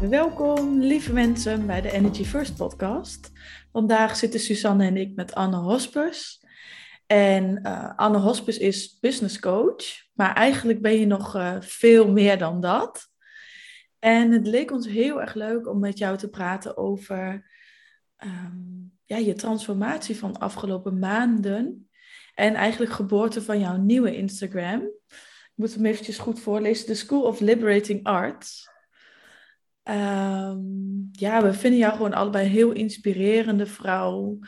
Welkom, lieve mensen, bij de Energy First podcast. Vandaag zitten Suzanne en ik met Anne Hospers. En uh, Anne Hospers is business coach, maar eigenlijk ben je nog uh, veel meer dan dat. En het leek ons heel erg leuk om met jou te praten over um, ja, je transformatie van de afgelopen maanden. En eigenlijk geboorte van jouw nieuwe Instagram. Ik moet hem eventjes goed voorlezen. The School of Liberating Arts. Um, ja, we vinden jou gewoon allebei een heel inspirerende vrouw.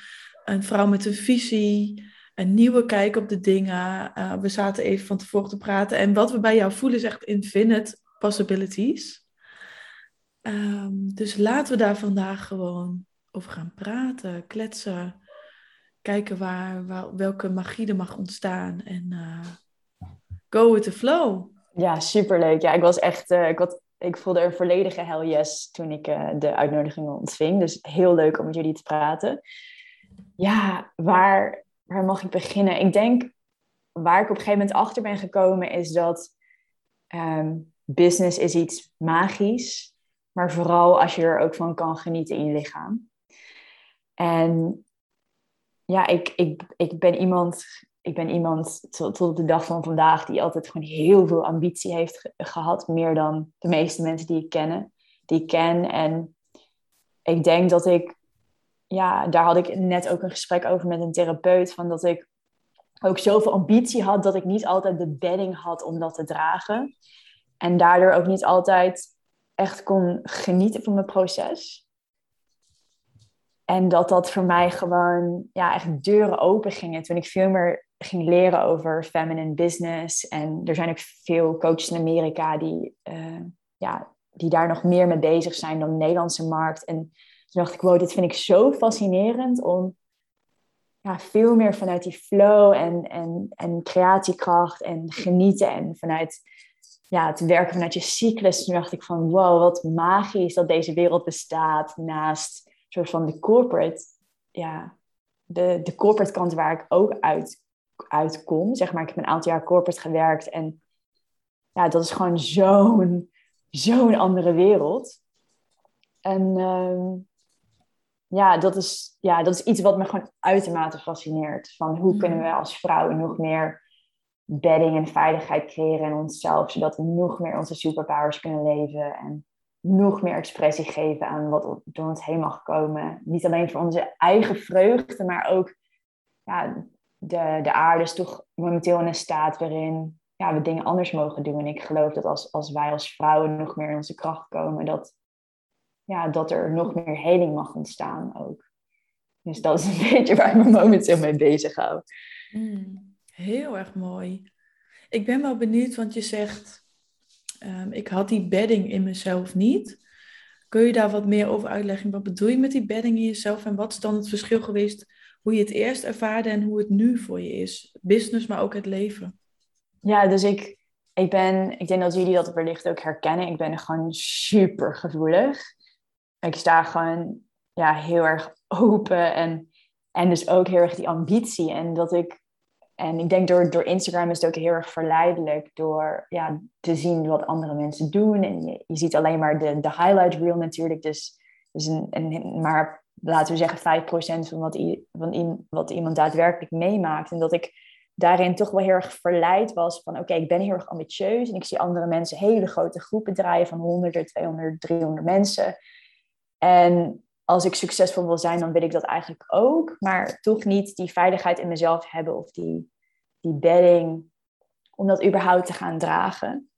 Een vrouw met een visie, een nieuwe kijk op de dingen. Uh, we zaten even van tevoren te praten. En wat we bij jou voelen is echt infinite possibilities. Um, dus laten we daar vandaag gewoon over gaan praten, kletsen. Kijken waar, welke magie er mag ontstaan. En uh, go with the flow. Ja, superleuk. Ja, ik was echt... Uh, ik was ik voelde een volledige hell yes toen ik uh, de uitnodiging ontving. Dus heel leuk om met jullie te praten. Ja, waar, waar mag ik beginnen? Ik denk, waar ik op een gegeven moment achter ben gekomen, is dat um, business is iets magisch. Maar vooral als je er ook van kan genieten in je lichaam. En ja, ik, ik, ik ben iemand ik ben iemand tot, op de dag van vandaag die altijd gewoon heel veel ambitie heeft gehad. Meer dan de meeste mensen die ik ken. Die ik ken. En ik denk dat ik, ja, daar had ik net ook een gesprek over met een therapeut. Van dat ik ook zoveel ambitie had dat ik niet altijd de bedding had om dat te dragen. En daardoor ook niet altijd echt kon genieten van mijn proces. En dat dat voor mij gewoon ja, echt deuren open gingen. Toen ik veel meer ging leren over feminine business. En er zijn ook veel coaches in Amerika die, uh, ja, die daar nog meer mee bezig zijn dan de Nederlandse markt. En toen dacht ik, wow, dit vind ik zo fascinerend om ja, veel meer vanuit die flow en, en, en creatiekracht en genieten en vanuit ja, het werken vanuit je cyclus. Toen dacht ik van, wow, wat magisch dat deze wereld bestaat naast soort van de corporate, ja, de, de corporate kant waar ik ook uit uitkom. Zeg maar, ik heb een aantal jaar corporate gewerkt en ja, dat is gewoon zo'n zo'n andere wereld. En uh, ja, dat is, ja, dat is iets wat me gewoon uitermate fascineert. Van hoe mm. kunnen we als vrouwen nog meer bedding en veiligheid creëren in onszelf, zodat we nog meer onze superpowers kunnen leven en nog meer expressie geven aan wat door ons heen mag komen. Niet alleen voor onze eigen vreugde, maar ook ja, de, de aarde is toch momenteel in een staat waarin ja, we dingen anders mogen doen. En ik geloof dat als, als wij als vrouwen nog meer in onze kracht komen, dat, ja, dat er nog meer heling mag ontstaan ook. Dus dat is een beetje waar ik me momenteel mee bezig hou. Mm, heel erg mooi. Ik ben wel benieuwd, want je zegt, um, ik had die bedding in mezelf niet. Kun je daar wat meer over uitleggen? Wat bedoel je met die bedding in jezelf en wat is dan het verschil geweest hoe je het eerst ervaarde en hoe het nu voor je is. Business, maar ook het leven. Ja, dus ik, ik ben, ik denk dat jullie dat wellicht ook herkennen. Ik ben gewoon super gevoelig. Ik sta gewoon ja, heel erg open en, en dus ook heel erg die ambitie. En dat ik, en ik denk door, door Instagram is het ook heel erg verleidelijk door ja, te zien wat andere mensen doen. En je, je ziet alleen maar de, de highlight reel natuurlijk. Dus, dus een, maar laten we zeggen, 5% van wat, van wat iemand daadwerkelijk meemaakt. En dat ik daarin toch wel heel erg verleid was van oké, ik ben heel erg ambitieus en ik zie andere mensen hele grote groepen draaien van 100, 200, 300 mensen. En als ik succesvol wil zijn, dan wil ik dat eigenlijk ook, maar toch niet die veiligheid in mezelf hebben of die, die bedding om dat überhaupt te gaan dragen.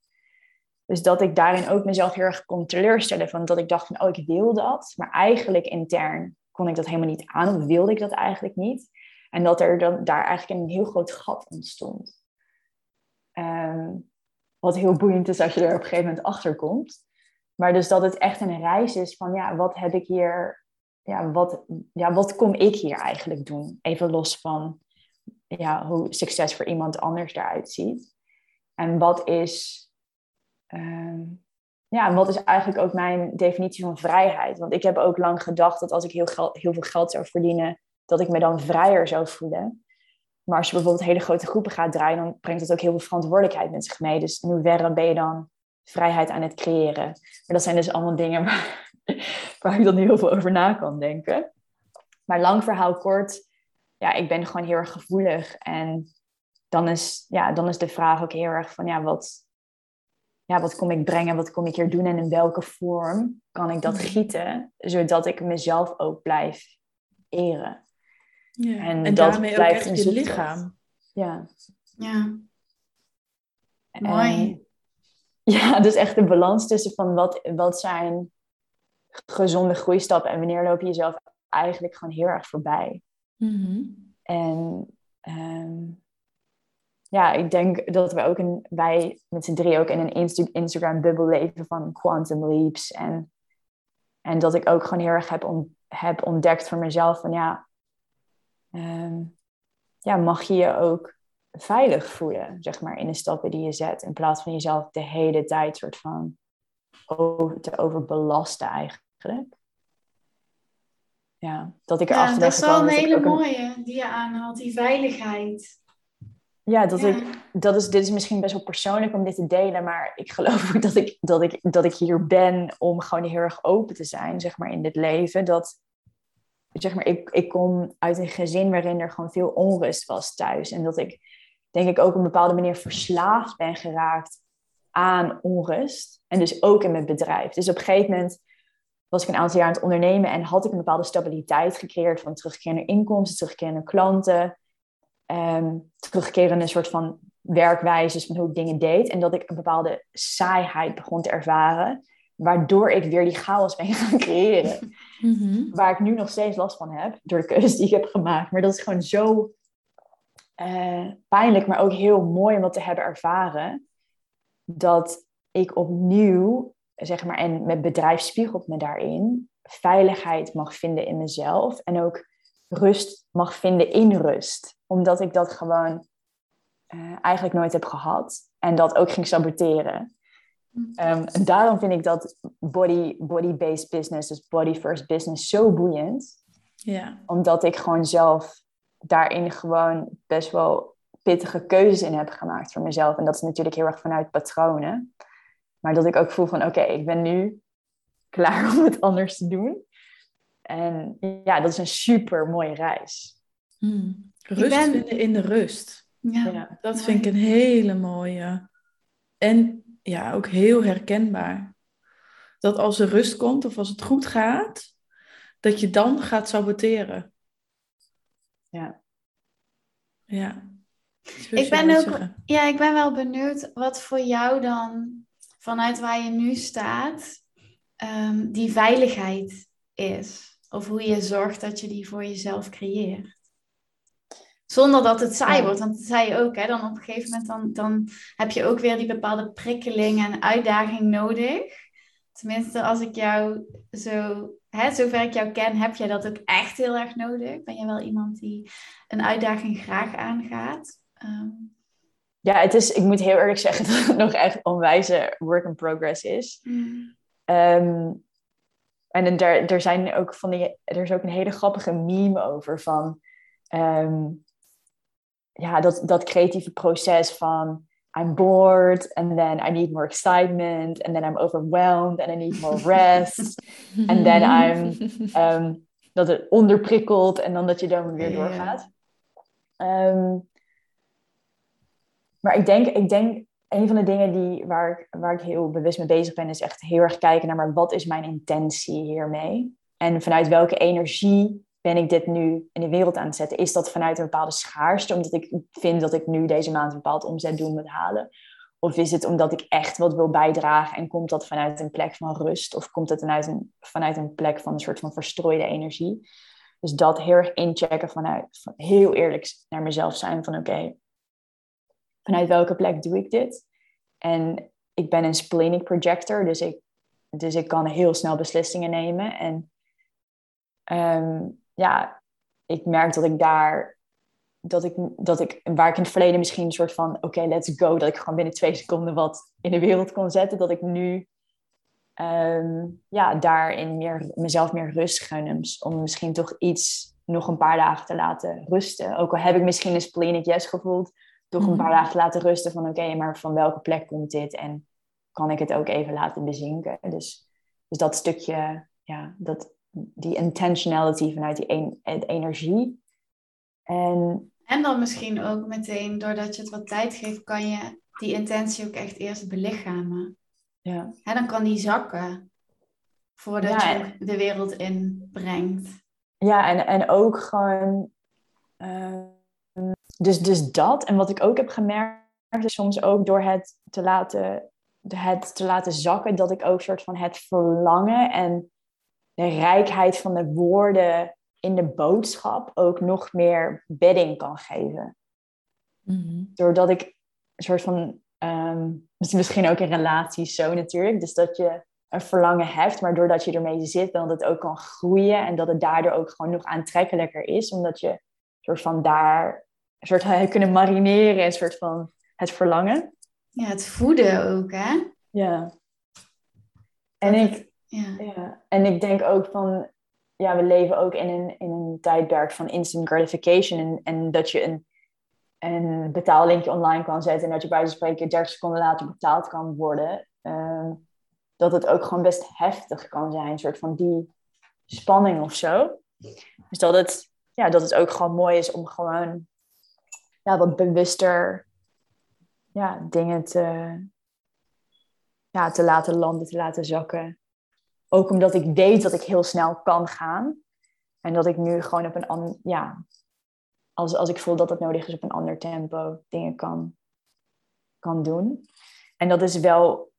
Dus dat ik daarin ook mezelf heel erg kon teleurstellen. Van dat ik dacht van, oh, ik wil dat. Maar eigenlijk intern kon ik dat helemaal niet aan. Of wilde ik dat eigenlijk niet. En dat er dan daar eigenlijk een heel groot gat ontstond. Ehm, wat heel boeiend is als je er op een gegeven moment achter komt. Maar dus dat het echt een reis is van, ja, wat heb ik hier, ja, wat, ja, wat kom ik hier eigenlijk doen? Even los van ja, hoe succes voor iemand anders eruit ziet. En wat is, ehm, ja, wat is eigenlijk ook mijn definitie van vrijheid? Want ik heb ook lang gedacht dat als ik heel, heel veel geld zou verdienen, dat ik me dan vrijer zou voelen. Maar als je bijvoorbeeld hele grote groepen gaat draaien, dan brengt dat ook heel veel verantwoordelijkheid met zich mee. Dus in hoeverre ben je dan vrijheid aan het creëren? Maar dat zijn dus allemaal dingen waar, waar ik dan heel veel over na kan denken. Maar lang verhaal kort, ja, ik ben gewoon heel erg gevoelig. En dan is, ja, dan is de vraag ook heel erg van, ja, wat, ja, wat kom ik brengen? Wat kom ik hier doen? En in welke vorm kan ik dat gieten? Zodat ik mezelf ook blijf eren. Ja. En, en dat daarmee blijft ook echt je lichaam. Ja. Ja. Mooi. ja, dus echt de balans tussen van wat, wat zijn gezonde groeistappen en wanneer loop je jezelf eigenlijk gewoon heel erg voorbij. Mhm. En ehm, ja, ik denk dat we ook een, wij met z'n drie ook in een Instagram-bubbel leven van quantum leaps. En, en dat ik ook gewoon heel erg heb, heb ontdekt voor mezelf van ja, Ehm, ja, mag je je ook veilig voelen, zeg maar, in de stappen die je zet. In plaats van jezelf de hele tijd soort van over, te overbelasten eigenlijk. Ja, dat ik erachter ja, dat is wel een hele mooie die je aanhaalt, die veiligheid. Ja, dat Ik, dat is, dit is misschien best wel persoonlijk om dit te delen, maar ik geloof ook dat ik, dat ik, dat ik hier ben om gewoon heel erg open te zijn, zeg maar, in dit leven. Dat, zeg maar, ik, ik kom uit een gezin waarin er gewoon veel onrust was thuis. En dat ik, denk ik, ook op een bepaalde manier verslaafd ben geraakt aan onrust. En dus ook in mijn bedrijf. Dus op een gegeven moment was ik een aantal jaar aan het ondernemen en had ik een bepaalde stabiliteit gecreëerd van terugkerende inkomsten, terugkerende klanten, um, terugkerende soort van werkwijzes van hoe ik dingen deed. En dat ik een bepaalde saaiheid begon te ervaren waardoor ik weer die chaos ben gaan creëren. Mhm. Waar ik nu nog steeds last van heb, door de keuze die ik heb gemaakt. Maar dat is gewoon zo uh, pijnlijk, maar ook heel mooi om dat te hebben ervaren. Dat ik opnieuw, zeg maar, en mijn bedrijf spiegelt me daarin, veiligheid mag vinden in mezelf. En ook rust mag vinden in rust. Omdat ik dat gewoon uh, eigenlijk nooit heb gehad. En dat ook ging saboteren. Um, en daarom vind ik dat body, body-based business, dus body-first business, zo boeiend. Ja. Omdat ik gewoon zelf daarin gewoon best wel pittige keuzes in heb gemaakt voor mezelf. En dat is natuurlijk heel erg vanuit patronen. Maar dat ik ook voel van, oké, ik ben nu klaar om het anders te doen. En ja, dat is een super mooie reis. Hmm. Rust ben... vinden in de rust. Ja, ja. dat vind ik een hele mooie. En ja, ook heel herkenbaar. Dat als er rust komt of als het goed gaat, dat je dan gaat saboteren. Ja. Ja. Ik ben ook, ja, ik ben wel benieuwd wat voor jou dan, vanuit waar je nu staat, um, die veiligheid is. Of hoe je zorgt dat je die voor jezelf creëert. Zonder dat het saai wordt. Want dat zei je ook, hè, dan op een gegeven moment dan, dan heb je ook weer die bepaalde prikkeling en uitdaging nodig. Tenminste, als ik jou zo, hè, zover ik jou ken, heb jij dat ook echt heel erg nodig. Ben je wel iemand die een uitdaging graag aangaat? Ehm, ja, het is, ik moet heel eerlijk zeggen dat het nog echt onwijze work in progress is. Mm. Ehm, en er, er zijn ook van die, er is ook een hele grappige meme over van. Ehm, ja, dat, dat creatieve proces van I'm bored and then I need more excitement and then I'm overwhelmed and I need more rest and then I'm um, dat het onderprikkelt en dan dat je dan weer doorgaat. Yeah. Maar ik denk, ik denk een van de dingen die, waar, ik, waar ik heel bewust mee bezig ben, is echt heel erg kijken naar maar wat is mijn intentie hiermee? En vanuit welke energie ben ik dit nu in de wereld aan het zetten? Is dat vanuit een bepaalde schaarste, omdat ik vind dat ik nu deze maand een bepaald omzetdoel moet halen? Of is het omdat ik echt wat wil bijdragen en komt dat vanuit een plek van rust? Of komt het vanuit een, vanuit een plek van een soort van verstrooide energie? Dus dat heel erg inchecken vanuit, van heel eerlijk naar mezelf zijn van oké, vanuit welke plek doe ik dit? En ik ben een splenic projector, dus ik, dus ik kan heel snel beslissingen nemen. En ehm, ja, ik merk dat ik daar, dat ik, dat ik, waar ik in het verleden misschien een soort van, oké, let's go, dat ik gewoon binnen twee seconden wat in de wereld kon zetten, dat ik nu um, ja, daarin meer, mezelf meer rust gun. Om misschien toch iets nog een paar dagen te laten rusten. Ook al heb ik misschien een splenic yes gevoeld, toch een paar mhm. dagen te laten rusten van oké, maar van welke plek komt dit? En kan ik het ook even laten bezinken? Dus, dus dat stukje, ja, dat, die intentionality vanuit die een, energie. En, en dan misschien ook meteen, doordat je het wat tijd geeft, kan je die intentie ook echt eerst belichamen. Ja. En dan kan die zakken voordat je de wereld inbrengt. Ja, en, en ook gewoon. Uh, dus, dus dat. En wat ik ook heb gemerkt, is soms ook door het te laten, het te laten zakken, dat ik ook soort van het verlangen en de rijkheid van de woorden in de boodschap ook nog meer bedding kan geven. Mhm. Doordat ik een soort van Um, misschien ook in relaties zo natuurlijk. Dus dat je een verlangen hebt, maar doordat je ermee zit, dan dat het ook kan groeien en dat het daardoor ook gewoon nog aantrekkelijker is, omdat je soort van daar soort kunnen marineren, een soort van het verlangen. Ja, het voeden ook, hè? Ja. En ik, ja. ja. En ik denk ook van, ja, we leven ook in een, in een tijdperk van instant gratification en, en dat je een een betaallinkje online kan zetten en dat je bij wijze spreken 30 seconden later betaald kan worden, ehm, dat het ook gewoon best heftig kan zijn, een soort van die spanning of zo. Dus dat het, ja, dat het ook gewoon mooi is om gewoon ja, wat bewuster ja, dingen te, ja, te laten landen, te laten zakken. Ook omdat ik weet dat ik heel snel kan gaan. En dat ik nu gewoon op een, ja, als, als ik voel dat het nodig is op een ander tempo, dingen kan, kan doen. En dat is wel,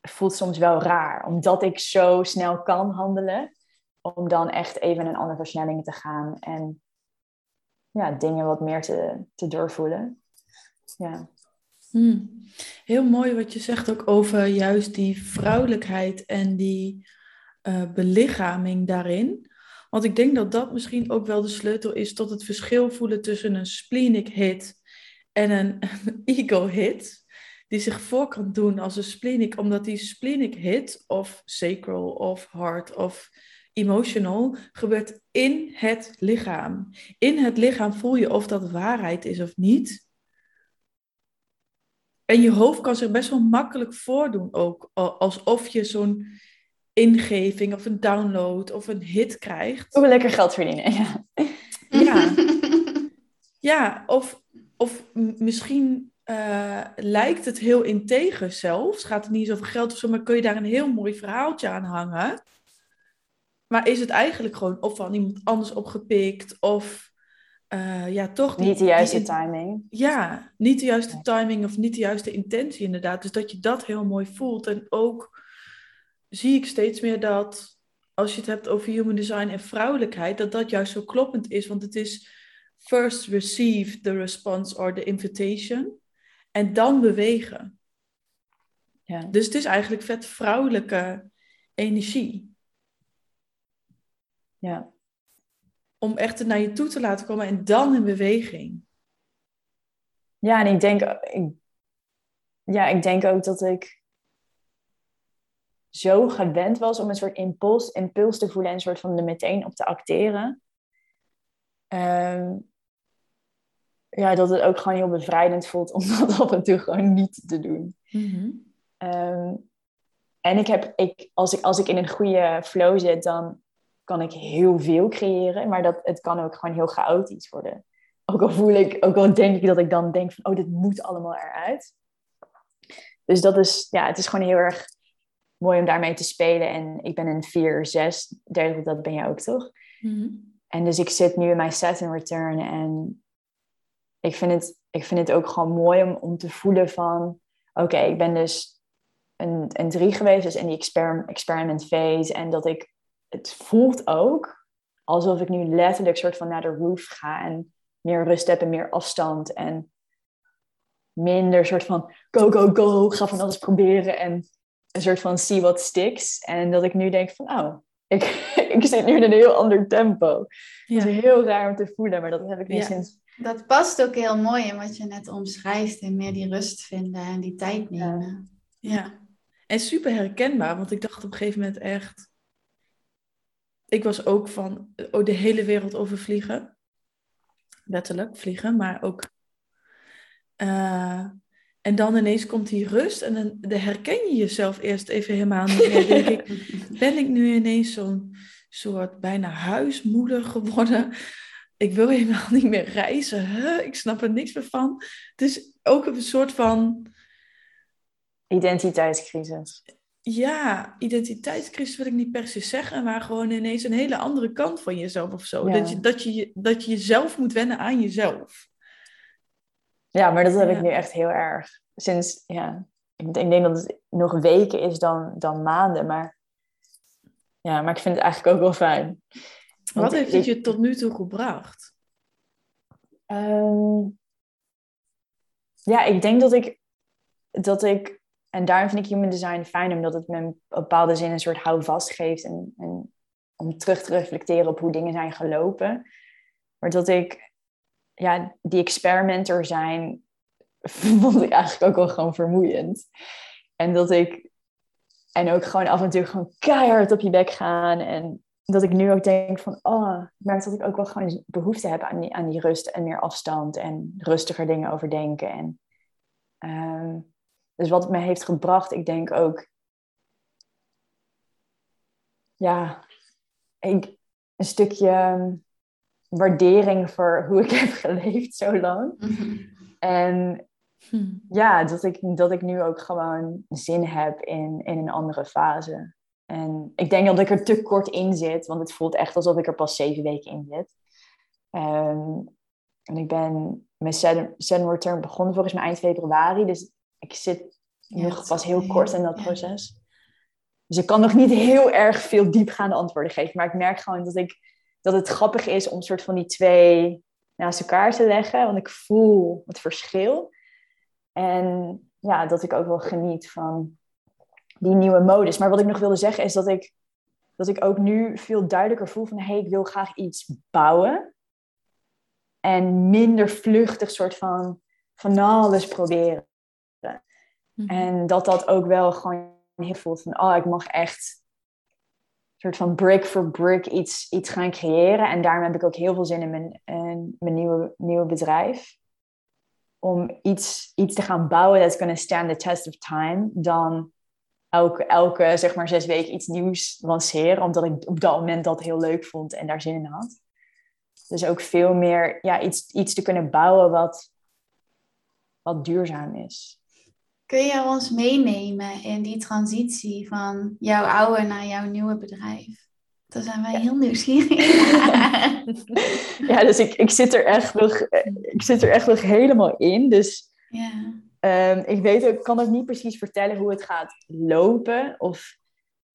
voelt soms wel raar, omdat ik zo snel kan handelen, om dan echt even een andere versnelling te gaan en ja, dingen wat meer te, te doorvoelen. Ja. Hmm. Heel mooi wat je zegt ook over juist die vrouwelijkheid en die uh, belichaming daarin. Want ik denk dat dat misschien ook wel de sleutel is tot het verschil voelen tussen een splenic hit en een, ego hit. Die zich voor kan doen als een splenic, omdat die splenic hit of sacral of heart of emotional gebeurt in het lichaam. In het lichaam voel je of dat waarheid is of niet. En je hoofd kan zich best wel makkelijk voordoen ook, alsof je zo'n ingeving of een download of een hit krijgt. Ook lekker geld verdienen, ja. Ja, ja of, of misschien uh, lijkt het heel integer zelfs. Gaat het niet eens over geld of zo, maar kun je daar een heel mooi verhaaltje aan hangen. Maar is het eigenlijk gewoon of van iemand anders opgepikt of uh, ja, toch... niet de juiste timing. Ja, niet de juiste timing of niet de juiste intentie inderdaad. Dus dat je dat heel mooi voelt en ook zie ik steeds meer dat als je het hebt over human design en vrouwelijkheid, dat dat juist zo kloppend is. Want het is first receive the response or the invitation en dan bewegen. Ja. Dus het is eigenlijk vet vrouwelijke energie. Ja. Om echt het naar je toe te laten komen en dan in beweging. Ja, en ik denk, ik, ja, ik denk ook dat ik zo gewend was om een soort impuls, impuls te voelen en een soort van er meteen op te acteren. Ehm, ja, dat het ook gewoon heel bevrijdend voelt om dat af en toe gewoon niet te doen. Mhm. Ehm, en ik heb, ik, als, ik, als ik in een goede flow zit, dan kan ik heel veel creëren. Maar dat, het kan ook gewoon heel chaotisch worden. Ook al voel ik, ook al denk ik dat ik dan denk van, oh, dit moet allemaal eruit. Dus dat is, ja, het is gewoon heel erg mooi om daarmee te spelen. En ik ben een 4, 6, derde, dat ben jij ook toch? Mhm. En dus ik zit nu in mijn Saturn return en ik vind het, ik vind het ook gewoon mooi om, om te voelen van, oké, ik ben dus een, een drie geweest, dus in die experiment, experiment phase. En dat ik, het voelt ook alsof ik nu letterlijk soort van naar de roof ga en meer rust heb en meer afstand. En minder soort van go, go, go, ga van alles proberen en een soort van see what sticks. En dat ik nu denk van, oh, ik, ik zit nu in een heel ander tempo. Het is heel raar om te voelen, maar dat heb ik niet sinds... Dat past ook heel mooi in wat je net omschrijft. En meer die rust vinden en die tijd nemen. Ja. ja. En super herkenbaar, want ik dacht op een gegeven moment echt... Ik was ook van oh, de hele wereld overvliegen. Letterlijk vliegen, maar ook... Uh, en dan ineens komt die rust en dan, dan, herken je jezelf eerst even helemaal niet meer. Denk ik, ben ik nu ineens zo'n soort bijna huismoeder geworden? Ik wil helemaal niet meer reizen. Huh? Ik snap er niks meer van. Het is ook een soort van... Identiteitscrisis. Ja, identiteitscrisis wil ik niet per se zeggen, maar gewoon ineens een hele andere kant van jezelf of zo. Dat, je, dat, je, dat je jezelf moet wennen aan jezelf. Ja, maar dat heb ik nu echt heel erg. Sinds, ja, ik, denk dat het nog weken is dan, dan maanden. Maar ja, maar ik vind het eigenlijk ook wel fijn. Wat heeft het je tot nu toe gebracht? Um, ja, ik denk dat ik, dat ik, en daarom vind ik human design fijn, omdat het me in bepaalde zin een soort houvast geeft en, en om terug te reflecteren op hoe dingen zijn gelopen. Maar dat ik ja, die experimenter zijn, vond ik eigenlijk ook wel gewoon vermoeiend. En dat ik, en ook gewoon af en toe gewoon keihard op je bek gaan. En dat ik nu ook denk van, oh, ik merk dat ik ook wel gewoon behoefte heb aan die, aan die rust en meer afstand en rustiger dingen overdenken. En, um, dus wat het me heeft gebracht, ik denk ook, ja, ik, een stukje waardering voor hoe ik heb geleefd zo lang. Mhm. En hm. ja, dat ik, dat ik nu ook gewoon zin heb in, in een andere fase. En ik denk dat ik er te kort in zit, want het voelt echt alsof ik er pas zeven weken in zit. Ehm, en ik ben met Sudden Return begonnen volgens mij eind februari. Dus ik zit nog pas heel kort in dat proces. Dus ik kan nog niet heel erg veel diepgaande antwoorden geven. Maar ik merk gewoon dat ik dat het grappig is om soort van die twee naast elkaar te leggen. Want ik voel het verschil. En ja, dat ik ook wel geniet van die nieuwe modus. Maar wat ik nog wilde zeggen is dat ik, dat ik ook nu veel duidelijker voel van... hé, hey, ik wil graag iets bouwen. En minder vluchtig soort van van alles proberen. Mhm. En dat dat ook wel gewoon heel voelt van... oh, ik mag echt soort van brick for brick iets, iets gaan creëren. En daarom heb ik ook heel veel zin in mijn, mijn nieuwe, nieuwe bedrijf. Om iets, iets te gaan bouwen that's going to stand the test of time. Dan elke, elke zeg maar zes weken iets nieuws lanceren. Omdat ik op dat moment dat heel leuk vond en daar zin in had. Dus ook veel meer ja, iets, iets te kunnen bouwen wat, wat duurzaam is. Kun je ons meenemen in die transitie van jouw oude naar jouw nieuwe bedrijf? Daar zijn wij heel nieuwsgierig. ja, dus ik, ik, zit er echt nog, ik zit er echt nog helemaal in. Dus ja. Um, ik weet ik kan ook niet precies vertellen hoe het gaat lopen. Of,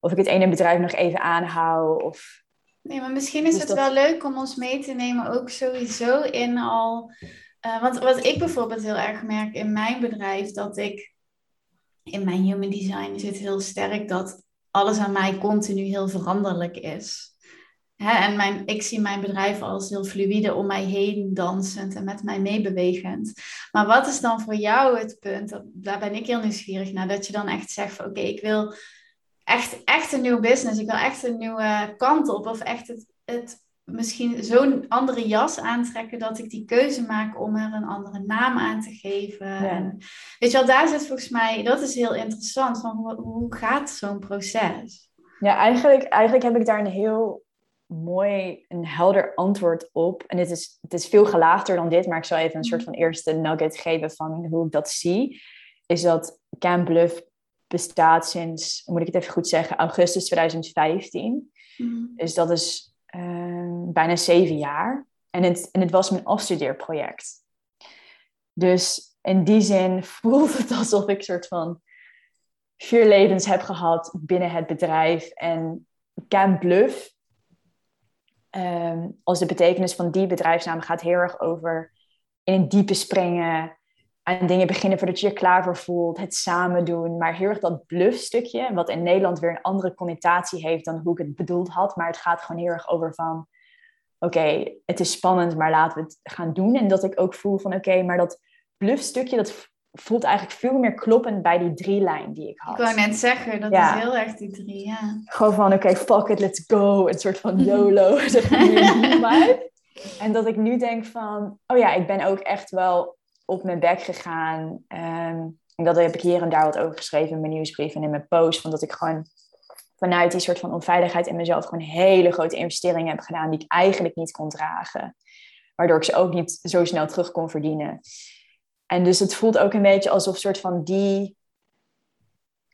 of ik het ene bedrijf nog even aanhoud. Of... Nee, maar misschien is dus het wel leuk om ons mee te nemen, ook sowieso in al. Uh, want wat ik bijvoorbeeld heel erg merk in mijn bedrijf, dat ik in mijn human design zit heel sterk dat alles aan mij continu heel veranderlijk is. En mijn, ik zie mijn bedrijf als heel fluïde om mij heen dansend en met mij meebewegend. Maar wat is dan voor jou het punt? Daar ben ik heel nieuwsgierig naar. Dat je dan echt zegt oké, ik wil echt, echt een nieuw business. Ik wil echt een nieuwe kant op. Of echt het, het misschien zo'n andere jas aantrekken dat ik die keuze maak om er een andere naam aan te geven. En, weet je wel, daar zit volgens mij, dat is heel interessant, van hoe, hoe gaat zo'n proces? Ja, eigenlijk, eigenlijk heb ik daar een heel mooi, een helder antwoord op. En het is, het is veel gelaagder dan dit, maar ik zal even een soort van eerste nugget geven van hoe ik dat zie. Is dat Camp Bluff bestaat sinds, moet ik het even goed zeggen, augustus 2015. Mm. Dus dat is Ehm, bijna zeven jaar. En het, en het was mijn afstudeerproject. Dus in die zin voelt het alsof ik soort van vier levens heb gehad binnen het bedrijf. En Camp Bluff, um, als de betekenis van die bedrijfsnaam gaat heel erg over in een diepe springen, aan dingen beginnen voordat je je klaar voor voelt. Het samen doen. Maar heel erg dat bluff stukje. Wat in Nederland weer een andere connotatie heeft dan hoe ik het bedoeld had. Maar het gaat gewoon heel erg over van... Oké, het is spannend, maar laten we het gaan doen. En dat ik ook voel van oké, maar dat bluff stukje... dat voelt eigenlijk veel meer kloppend bij die drie lijn die ik had. Ik wou net zeggen, dat is heel erg die drie, ja. Gewoon van, oké, fuck it, let's go. Een soort van YOLO, zeg maar. en dat ik nu denk van, oh ja, ik ben ook echt wel op mijn bek gegaan. Um, en dat heb ik hier en daar wat over geschreven in mijn nieuwsbrief en in mijn post. Van dat ik gewoon vanuit die soort van onveiligheid in mezelf gewoon hele grote investeringen heb gedaan die ik eigenlijk niet kon dragen. Waardoor ik ze ook niet zo snel terug kon verdienen. En dus het voelt ook een beetje alsof soort van die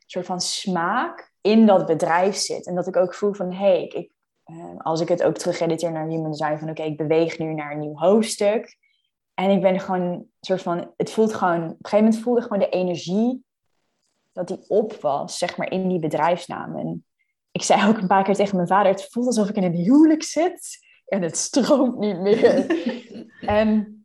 soort van smaak in dat bedrijf zit. En dat ik ook voel van, hé, hey, ik, eh, als ik het ook terug editeer naar Human Design, van oké, ik beweeg nu naar een nieuw hoofdstuk. En ik ben gewoon soort van, het voelt gewoon, op een gegeven moment voelde gewoon de energie dat die op was, zeg maar, in die bedrijfsnaam. En ik zei ook een paar keer tegen mijn vader, het voelt alsof ik in een huwelijk zit en het stroomt niet meer. en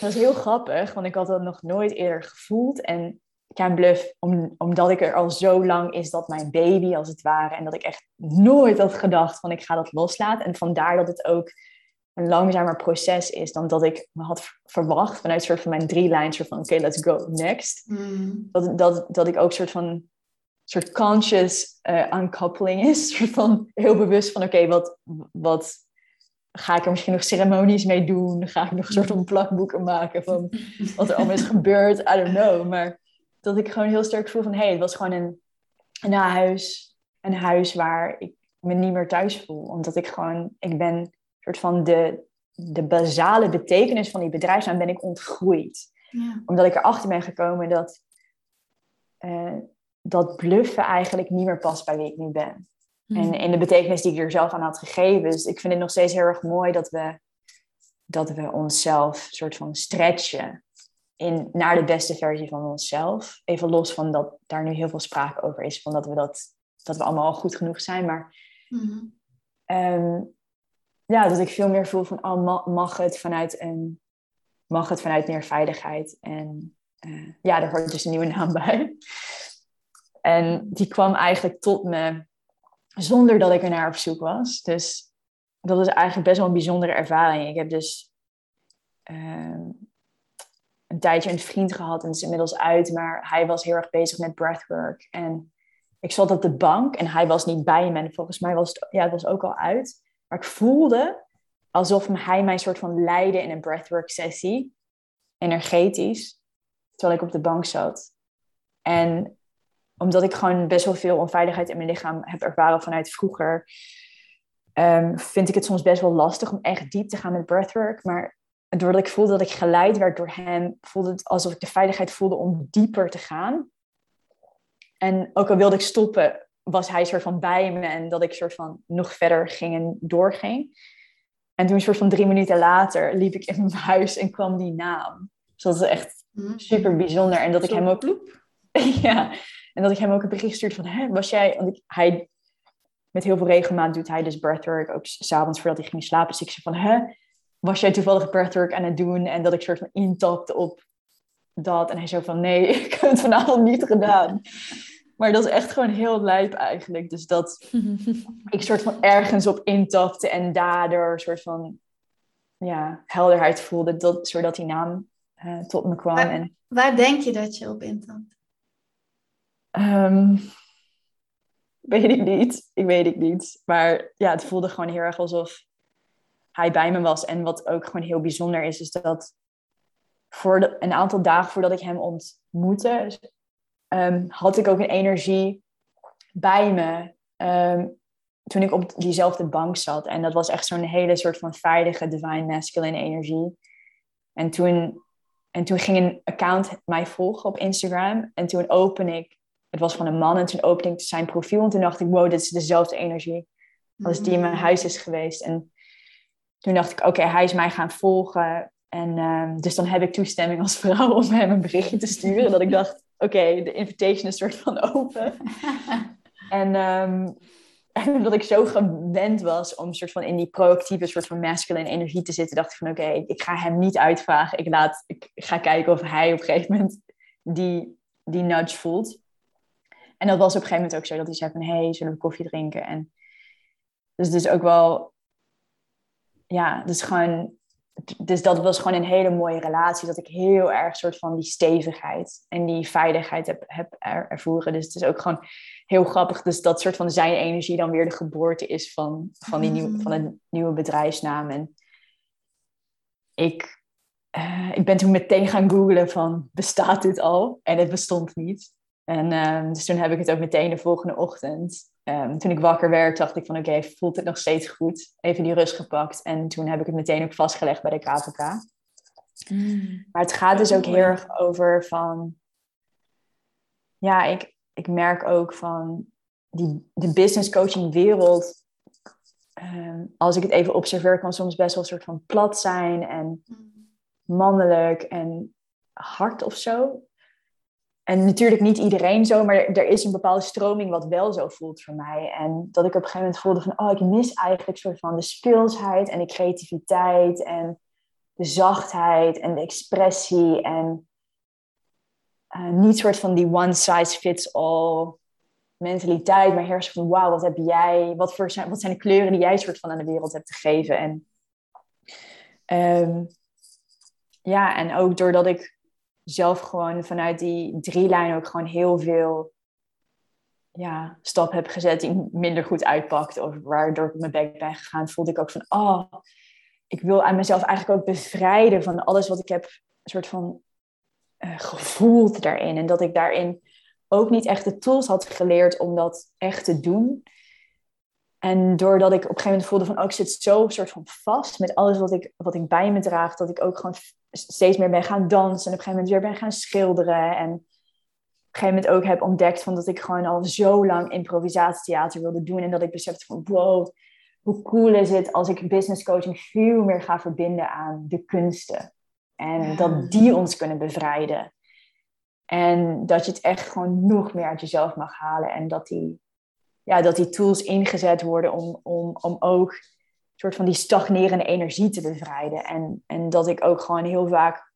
dat is heel grappig, want ik had dat nog nooit eerder gevoeld. En Can Bluff, om, omdat ik er al zo lang is dat mijn baby als het ware. En dat ik echt nooit had gedacht van ik ga dat loslaten. En vandaar dat het ook een langzamer proces is dan dat ik me had verwacht. Vanuit soort van mijn drie lijns van oké, let's go next. Mm. Dat, dat, dat ik ook soort van soort conscious uh, is. Soort van heel bewust van oké, wat, wat ga ik er misschien nog ceremonies mee doen? Ga ik nog een soort van plakboeken maken van wat er allemaal is gebeurd? I don't know. Maar dat ik gewoon heel sterk voel van... hé, hey, het was gewoon een, een huis. Een huis waar ik me niet meer thuis voel. Omdat ik gewoon... Ik ben soort van de, de basale betekenis van die bedrijfsnaam ben ik ontgroeid. Ja. Omdat ik erachter ben gekomen dat... Uh, dat bluffen eigenlijk niet meer past bij wie ik nu ben. En hmm. in de betekenis die ik er zelf aan had gegeven. Dus ik vind het nog steeds heel erg mooi dat we, dat we onszelf soort van stretchen in, naar de beste versie van onszelf. Even los van dat daar nu heel veel sprake over is, van dat we, dat, dat we allemaal al goed genoeg zijn. Maar mm. Ja, dat ik veel meer voel van, oh, mag het vanuit een, mag het vanuit meer veiligheid. En uh, ja, daar hoort dus een nieuwe naam bij. En die kwam eigenlijk tot me zonder dat ik er naar op zoek was. Dus dat is eigenlijk best wel een bijzondere ervaring. Ik heb dus ehm, een tijdje een vriend gehad en het is inmiddels uit, maar hij was heel erg bezig met breathwork. En ik zat op de bank en hij was niet bij me. En volgens mij was het, ja, het was ook al uit. Maar ik voelde alsof hij mij soort van leidde in een breathwork sessie, energetisch, terwijl ik op de bank zat. En omdat ik gewoon best wel veel onveiligheid in mijn lichaam heb ervaren vanuit vroeger, um, vind ik het soms best wel lastig om echt diep te gaan met breathwork. Maar doordat ik voelde dat ik geleid werd door hem, voelde het alsof ik de veiligheid voelde om dieper te gaan. En ook al wilde ik stoppen, was hij soort van bij me en dat ik soort van nog verder ging en doorging. En toen, soort van drie minuten later, liep ik in mijn huis en kwam die naam. Dus dat is echt mm. super bijzonder. En dat ik hem ook. ja, en dat ik hem ook een bericht stuurde van, hè, was jij... Want ik, hij, met heel veel regelmaat doet hij dus breathwork, ook s'avonds voordat hij ging slapen. Dus ik zei van, hè, was jij toevallig breathwork aan het doen? En dat ik soort van intapte op dat. En hij zei van, nee, ik heb het vanavond niet gedaan. Maar dat is echt gewoon heel lijp eigenlijk. Dus dat ik soort van ergens op intapte en daardoor een soort van ja, helderheid voelde, dat, zodat die naam uh, tot me kwam. Waar, en... waar denk je dat je op intapt? Um, weet ik niet. Ik weet het niet. Maar ja, het voelde gewoon heel erg alsof hij bij me was. En wat ook gewoon heel bijzonder is, is dat voor de, een aantal dagen voordat ik hem ontmoette, um, had ik ook een energie bij me. Um, toen ik op diezelfde bank zat. En dat was echt zo'n hele soort van veilige divine masculine energie. En toen, en toen ging een account mij volgen op Instagram. En toen open ik het was van een man en toen opende ik zijn profiel en toen dacht ik, wow, dit is dezelfde energie als die in mijn huis is geweest. En toen dacht ik, oké, hij is mij gaan volgen. En uh, dus dan heb ik toestemming als vrouw om hem een berichtje te sturen. dat ik dacht, oké, de invitation is soort van open. en um, en omdat ik zo gewend was om soort van in die proactieve soort van masculine energie te zitten, dacht ik van oké, ik ga hem niet uitvragen. Ik, laat, ik ga kijken of hij op een gegeven moment die, die nudge voelt. En dat was op een gegeven moment ook zo dat hij zei van hey, zullen we koffie drinken? En dus het is ook wel, ja, dus gewoon, dus dat was gewoon een hele mooie relatie. Dat ik heel erg soort van die stevigheid en die veiligheid heb, heb ervoeren. Dus het is ook gewoon heel grappig. Dus dat soort van zijn energie dan weer de geboorte is van, van, die nieuw, van een nieuwe bedrijfsnaam. En ik, uh, ik ben toen meteen gaan googlen van, bestaat dit al? En het bestond niet. En uh, dus toen heb ik het ook meteen de volgende ochtend. Um, toen ik wakker werd, dacht ik van oké, okay, voelt het nog steeds goed? Even die rust gepakt. En toen heb ik het meteen ook vastgelegd bij de KVK. Mm. Maar het gaat dus ook heel erg over van... Ja, ik, ik merk ook van die, de business coaching wereld... Um, als ik het even observeer, kan soms best wel een soort van plat zijn en mm. mannelijk en hard of zo. En natuurlijk niet iedereen zo, maar er is een bepaalde stroming wat wel zo voelt voor mij. En dat ik op een gegeven moment voelde van, oh, ik mis eigenlijk soort van de speelsheid en de creativiteit en de zachtheid en de expressie. En uh, niet soort van die one size fits all mentaliteit, maar heerst van, wauw, wat heb jij, wat, voor zijn, wat zijn de kleuren die jij soort van aan de wereld hebt gegeven. En um, ja, en ook doordat ik zelf gewoon vanuit die drie lijnen ook gewoon heel veel ja, stap heb gezet die minder goed uitpakt. Of waardoor ik mijn bek ben gegaan, voelde ik ook van, oh, ik wil aan mezelf eigenlijk ook bevrijden van alles wat ik heb soort van uh, gevoeld daarin. En dat ik daarin ook niet echt de tools had geleerd om dat echt te doen. En doordat ik op een gegeven moment voelde van, oh, ik zit zo soort van vast met alles wat ik, wat ik bij me draag, dat ik ook gewoon steeds meer ben gaan dansen en op een gegeven moment weer ben gaan schilderen. En op een gegeven moment ook heb ontdekt van dat ik gewoon al zo lang improvisatietheater wilde doen. En dat ik besefte van, wow, hoe cool is het als ik business coaching veel meer ga verbinden aan de kunsten. En dat die ons kunnen bevrijden. En dat je het echt gewoon nog meer uit jezelf mag halen. En dat die ja, dat die tools ingezet worden om, om, om ook soort van die stagnerende energie te bevrijden. En, en dat ik ook gewoon heel vaak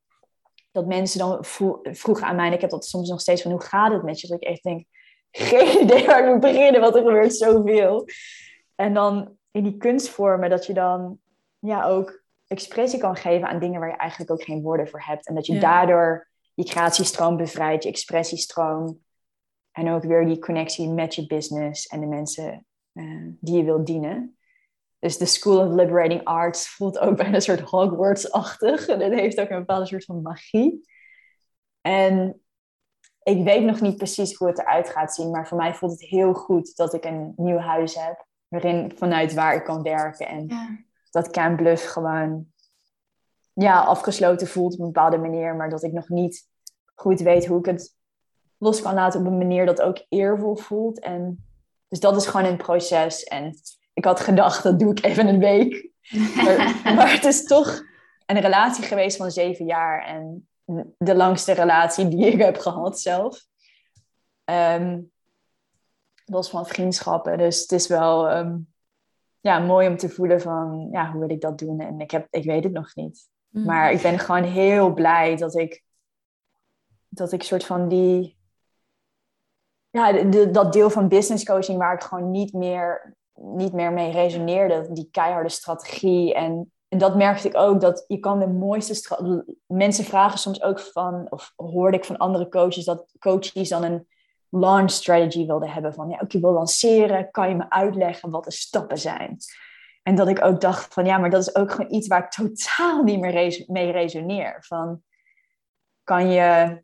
dat mensen dan vroegen aan mij, en ik heb dat soms nog steeds van hoe gaat het met je? Dat ik echt denk, geen idee waar ik moet beginnen, want er gebeurt zoveel. En dan in die kunstvormen dat je dan ja, ook expressie kan geven aan dingen waar je eigenlijk ook geen woorden voor hebt. En dat je daardoor je creatiestroom bevrijdt, je expressiestroom. En ook weer die connectie met je business en de mensen uh, die je wilt dienen. Dus de School of Liberating Arts voelt ook bijna een soort Hogwarts-achtig. En het heeft ook een bepaalde soort van magie. En ik weet nog niet precies hoe het eruit gaat zien, maar voor mij voelt het heel goed dat ik een nieuw huis heb. Waarin, vanuit waar ik kan werken. En dat Camp Bluff gewoon ja, afgesloten voelt op een bepaalde manier. Maar dat ik nog niet goed weet hoe ik het los kan laten op een manier dat ook eervol voelt. En, dus dat is gewoon een proces. En ik had gedacht, dat doe ik even een week. Maar, maar het is toch een relatie geweest van zeven jaar. En de langste relatie die ik heb gehad zelf. Um, los van vriendschappen. Dus het is wel ehm, ja, mooi om te voelen van, ja, hoe wil ik dat doen? En ik, heb, ik weet het nog niet. Mm. Maar ik ben gewoon heel blij dat ik, dat ik soort van die, ja, dat deel van business coaching waar ik gewoon niet meer niet meer mee resoneerde. Die keiharde strategie. En, en dat merkte ik ook, dat je kan de mooiste... Mensen vragen soms ook van, of hoorde ik van andere coaches, dat coaches dan een launch strategy wilden hebben. Van, ja, ook je wil lanceren, kan je me uitleggen wat de stappen zijn? En dat ik ook dacht van, ja, maar dat is ook gewoon iets waar ik totaal niet meer mee resoneer. Van, kan je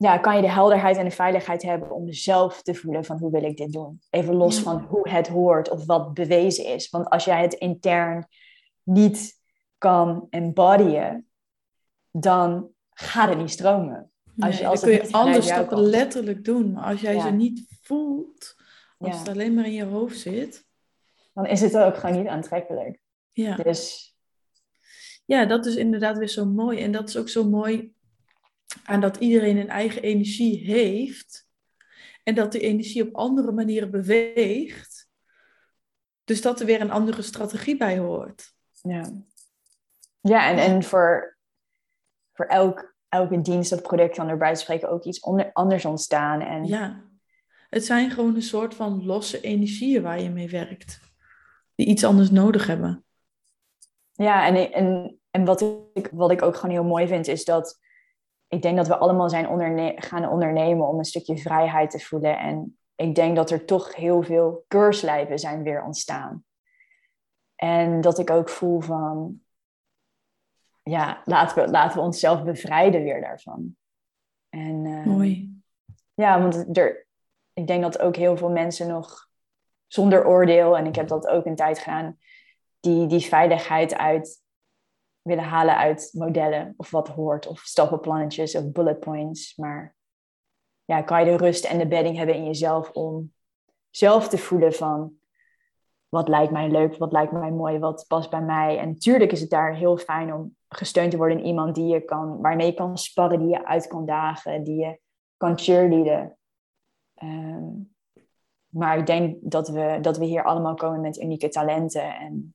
ja, kan je de helderheid en de veiligheid hebben om zelf te voelen van hoe wil ik dit doen. Even los van hoe het hoort of wat bewezen is. Want als jij het intern niet kan embodyen, dan gaat het niet stromen. Als je, als dan kun je stappen letterlijk doen. Maar als jij ze niet voelt, als het alleen maar in je hoofd zit... Dan is het ook gewoon niet aantrekkelijk. Ja. Dus... Ja, dat is inderdaad weer zo mooi. En dat is ook zo mooi aan dat iedereen een eigen energie heeft. En dat die energie op andere manieren beweegt. Dus dat er weer een andere strategie bij hoort. Ja, ja en, en voor, voor elk, elke dienst of product kan er bij spreken ook iets onder, anders ontstaan. En... Ja, het zijn gewoon een soort van losse energieën waar je mee werkt. Die iets anders nodig hebben. Ja, en, en, en wat, ik, wat ik ook gewoon heel mooi vind, is dat ik denk dat we allemaal zijn onderne gaan ondernemen om een stukje vrijheid te voelen. En ik denk dat er toch heel veel keurslijven zijn weer ontstaan. En dat ik ook voel van, ja, laten we, laten we onszelf bevrijden weer daarvan. En, uh, Mooi. Ja, want er, ik denk dat ook heel veel mensen nog zonder oordeel, en ik heb dat ook een tijd gedaan, die, die veiligheid uit willen halen uit modellen of wat hoort, of stappenplannetjes of bullet points. Maar ja, kan je de rust en de bedding hebben in jezelf om zelf te voelen van wat lijkt mij leuk, wat lijkt mij mooi, wat past bij mij. En natuurlijk is het daar heel fijn om gesteund te worden in iemand die je kan, waarmee je kan sparren, die je uit kan dagen, die je kan cheerleaden. Um, maar ik denk dat we, dat we hier allemaal komen met unieke talenten. En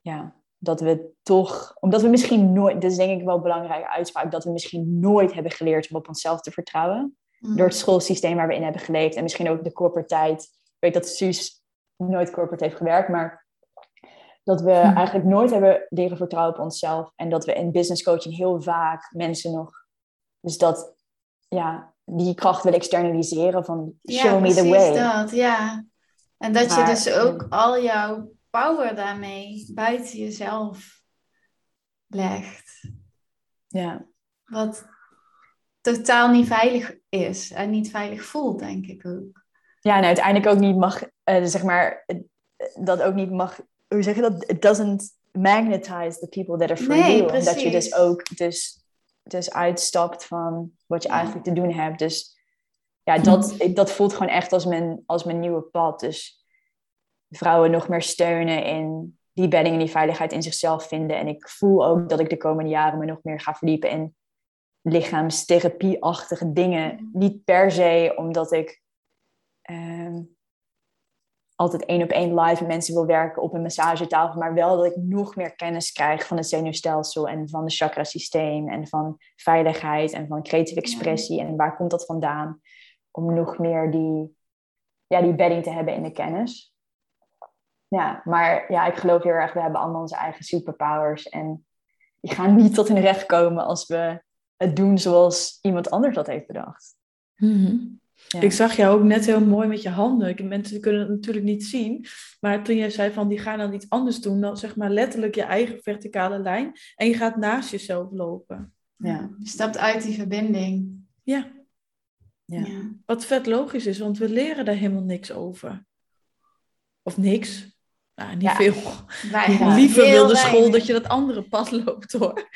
ja, dat we toch, omdat we misschien nooit, dat is denk ik wel een belangrijke uitspraak, dat we misschien nooit hebben geleerd om op onszelf te vertrouwen. Mm. Door het schoolsysteem waar we in hebben geleefd en misschien ook de corporate tijd. Ik weet dat Suus nooit corporate heeft gewerkt, maar dat we hm. eigenlijk nooit hebben leren vertrouwen op onszelf. En dat we in business coaching heel vaak mensen nog, dus dat, ja, die kracht willen externaliseren van show me the way. dat, ja. En dat je dus ook al jouw power daarmee buiten jezelf legt. Ja. Wat totaal niet veilig is en niet veilig voelt, denk ik ook. Ja, en uiteindelijk ook niet mag, uh, zeg maar, dat ook niet mag, hoe zeg je dat? It doesn't magnetize the people that are for nee, you. Precies. Dat je dus ook dus, dus uitstapt van wat je eigenlijk te doen hebt. Dus ja, dat, dat voelt gewoon echt als mijn, als mijn nieuwe pad. Dus vrouwen nog meer steunen in die bedding en die veiligheid in zichzelf vinden. En ik voel ook dat ik de komende jaren me nog meer ga verdiepen in lichaamstherapie-achtige dingen. Niet per se omdat ik ehm, altijd één op één live met mensen wil werken op een massagetafel, maar wel dat ik nog meer kennis krijg van het zenuwstelsel en van het chakrasysteem en van veiligheid en van creatieve expressie en waar komt dat vandaan. Om nog meer die, ja, die bedding te hebben in de kennis ja, maar ja, ik geloof heel erg, we hebben allemaal onze eigen superpowers. En die gaan niet tot hun recht komen als we het doen zoals iemand anders dat heeft bedacht. Mhm. Ik zag jou ook net heel mooi met je handen. Mensen kunnen het natuurlijk niet zien. Maar toen jij zei van die gaan dan iets anders doen, dan zeg maar letterlijk je eigen verticale lijn. En je gaat naast jezelf lopen. Ja. Je stapt uit die verbinding. Ja. ja. Wat vet logisch is, want we leren daar helemaal niks over. Of niks. Nou, niet veel. Liever wil de school dat je dat andere pad loopt hoor.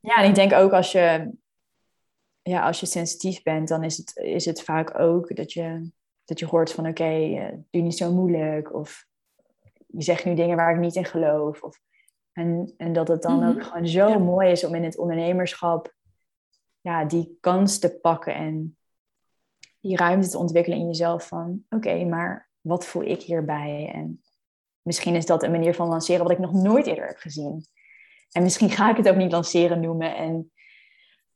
Ja, en ik denk ook als je, ja, als je sensitief bent, dan is het, is het vaak ook dat je, dat je hoort van oké, okay, uh, doe niet zo moeilijk. Of je zegt nu dingen waar ik niet in geloof. Of, en, en dat het dan mhm. ook gewoon zo mooi is om in het ondernemerschap ja, die kans te pakken en die ruimte te ontwikkelen in jezelf van oké, maar wat voel ik hierbij? En misschien is dat een manier van lanceren wat ik nog nooit eerder heb gezien. En misschien ga ik het ook niet lanceren noemen. En,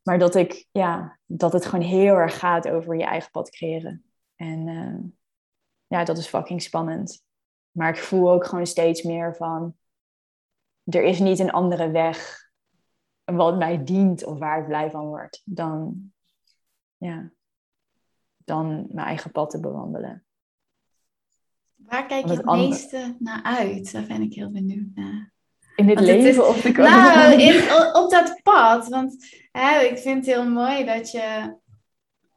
maar dat, ik, ja, dat het gewoon heel erg gaat over je eigen pad creëren. En uh, ja, dat is fucking spannend. Maar ik voel ook gewoon steeds meer van... Er is niet een andere weg wat mij dient of waar ik blij van word. Dan, ja, dan mijn eigen pad te bewandelen. Waar kijk je het meeste naar uit? Daar ben ik heel benieuwd naar. In dit leven is, of de Nou, in, op dat pad. Want hè, ik vind het heel mooi dat je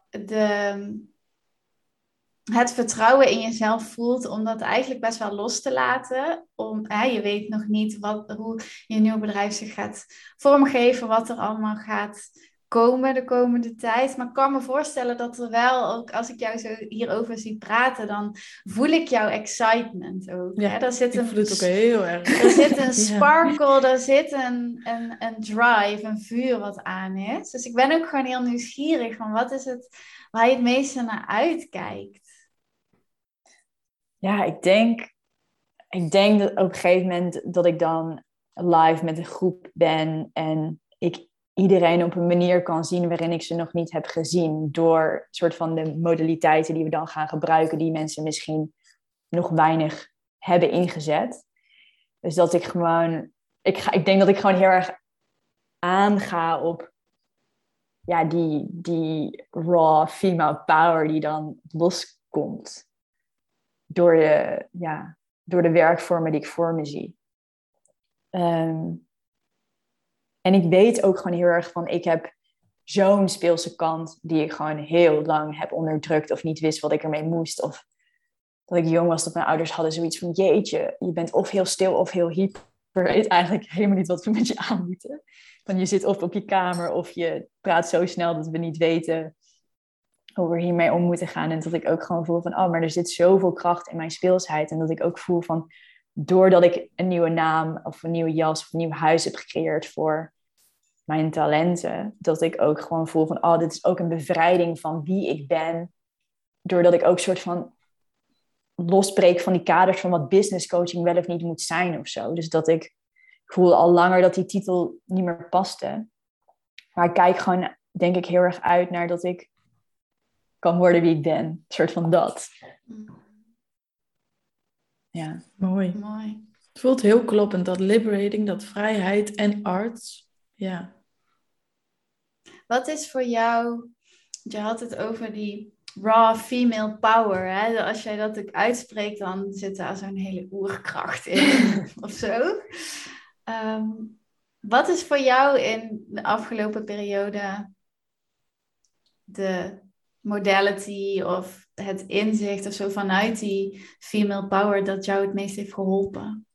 de, het vertrouwen in jezelf voelt om dat eigenlijk best wel los te laten. Om, hè, je weet nog niet wat, hoe je nieuw bedrijf zich gaat vormgeven, wat er allemaal gaat komen de komende tijd. Maar ik kan me voorstellen dat er wel, ook als ik jou zo hierover zie praten, dan voel ik jouw excitement ook. Ja, hè? Daar zit ik een, voel het ook heel erg. Er zit een sparkle, er zit een, een, een drive, een vuur wat aan is. Dus ik ben ook gewoon heel nieuwsgierig van wat is het waar je het meeste naar uitkijkt? Ja, ik denk, ik denk dat op een gegeven moment dat ik dan live met een groep ben en ik iedereen op een manier kan zien waarin ik ze nog niet heb gezien. Door soort van de modaliteiten die we dan gaan gebruiken, die mensen misschien nog weinig hebben ingezet. Dus dat ik gewoon, ik, ga, ik denk dat ik gewoon heel erg aanga op ja, die, die raw female power die dan loskomt. Door de, ja, door de werkvormen die ik voor me zie. Ehm, en ik weet ook gewoon heel erg van, ik heb zo'n speelse kant die ik gewoon heel lang heb onderdrukt of niet wist wat ik ermee moest. Of dat ik jong was, dat mijn ouders hadden zoiets van, jeetje, je bent of heel stil of heel hyper. Weet eigenlijk helemaal niet wat we met je aan moeten. Van je zit of op je kamer of je praat zo snel dat we niet weten hoe we hiermee om moeten gaan. En dat ik ook gewoon voel van, oh, maar er zit zoveel kracht in mijn speelsheid. En dat ik ook voel van, doordat ik een nieuwe naam of een nieuwe jas of een nieuw huis heb gecreëerd voor mijn talenten, dat ik ook gewoon voel van, oh, dit is ook een bevrijding van wie ik ben. Doordat ik ook soort van losbreek van die kaders van wat business coaching wel of niet moet zijn of zo. Dus dat ik voel al langer dat die titel niet meer paste. Maar ik kijk gewoon, denk ik, heel erg uit naar dat ik kan worden wie ik ben. Een soort van dat. Ja. Mooi. Mooi. Het voelt heel kloppend, dat liberating, dat vrijheid en arts. Ja. Wat is voor jou, je had het over die raw female power. Hè? Als jij dat ook uitspreekt, dan zit daar zo'n hele oerkracht in of zo. Ehm, wat is voor jou in de afgelopen periode de modality of het inzicht of zo vanuit die female power dat jou het meest heeft geholpen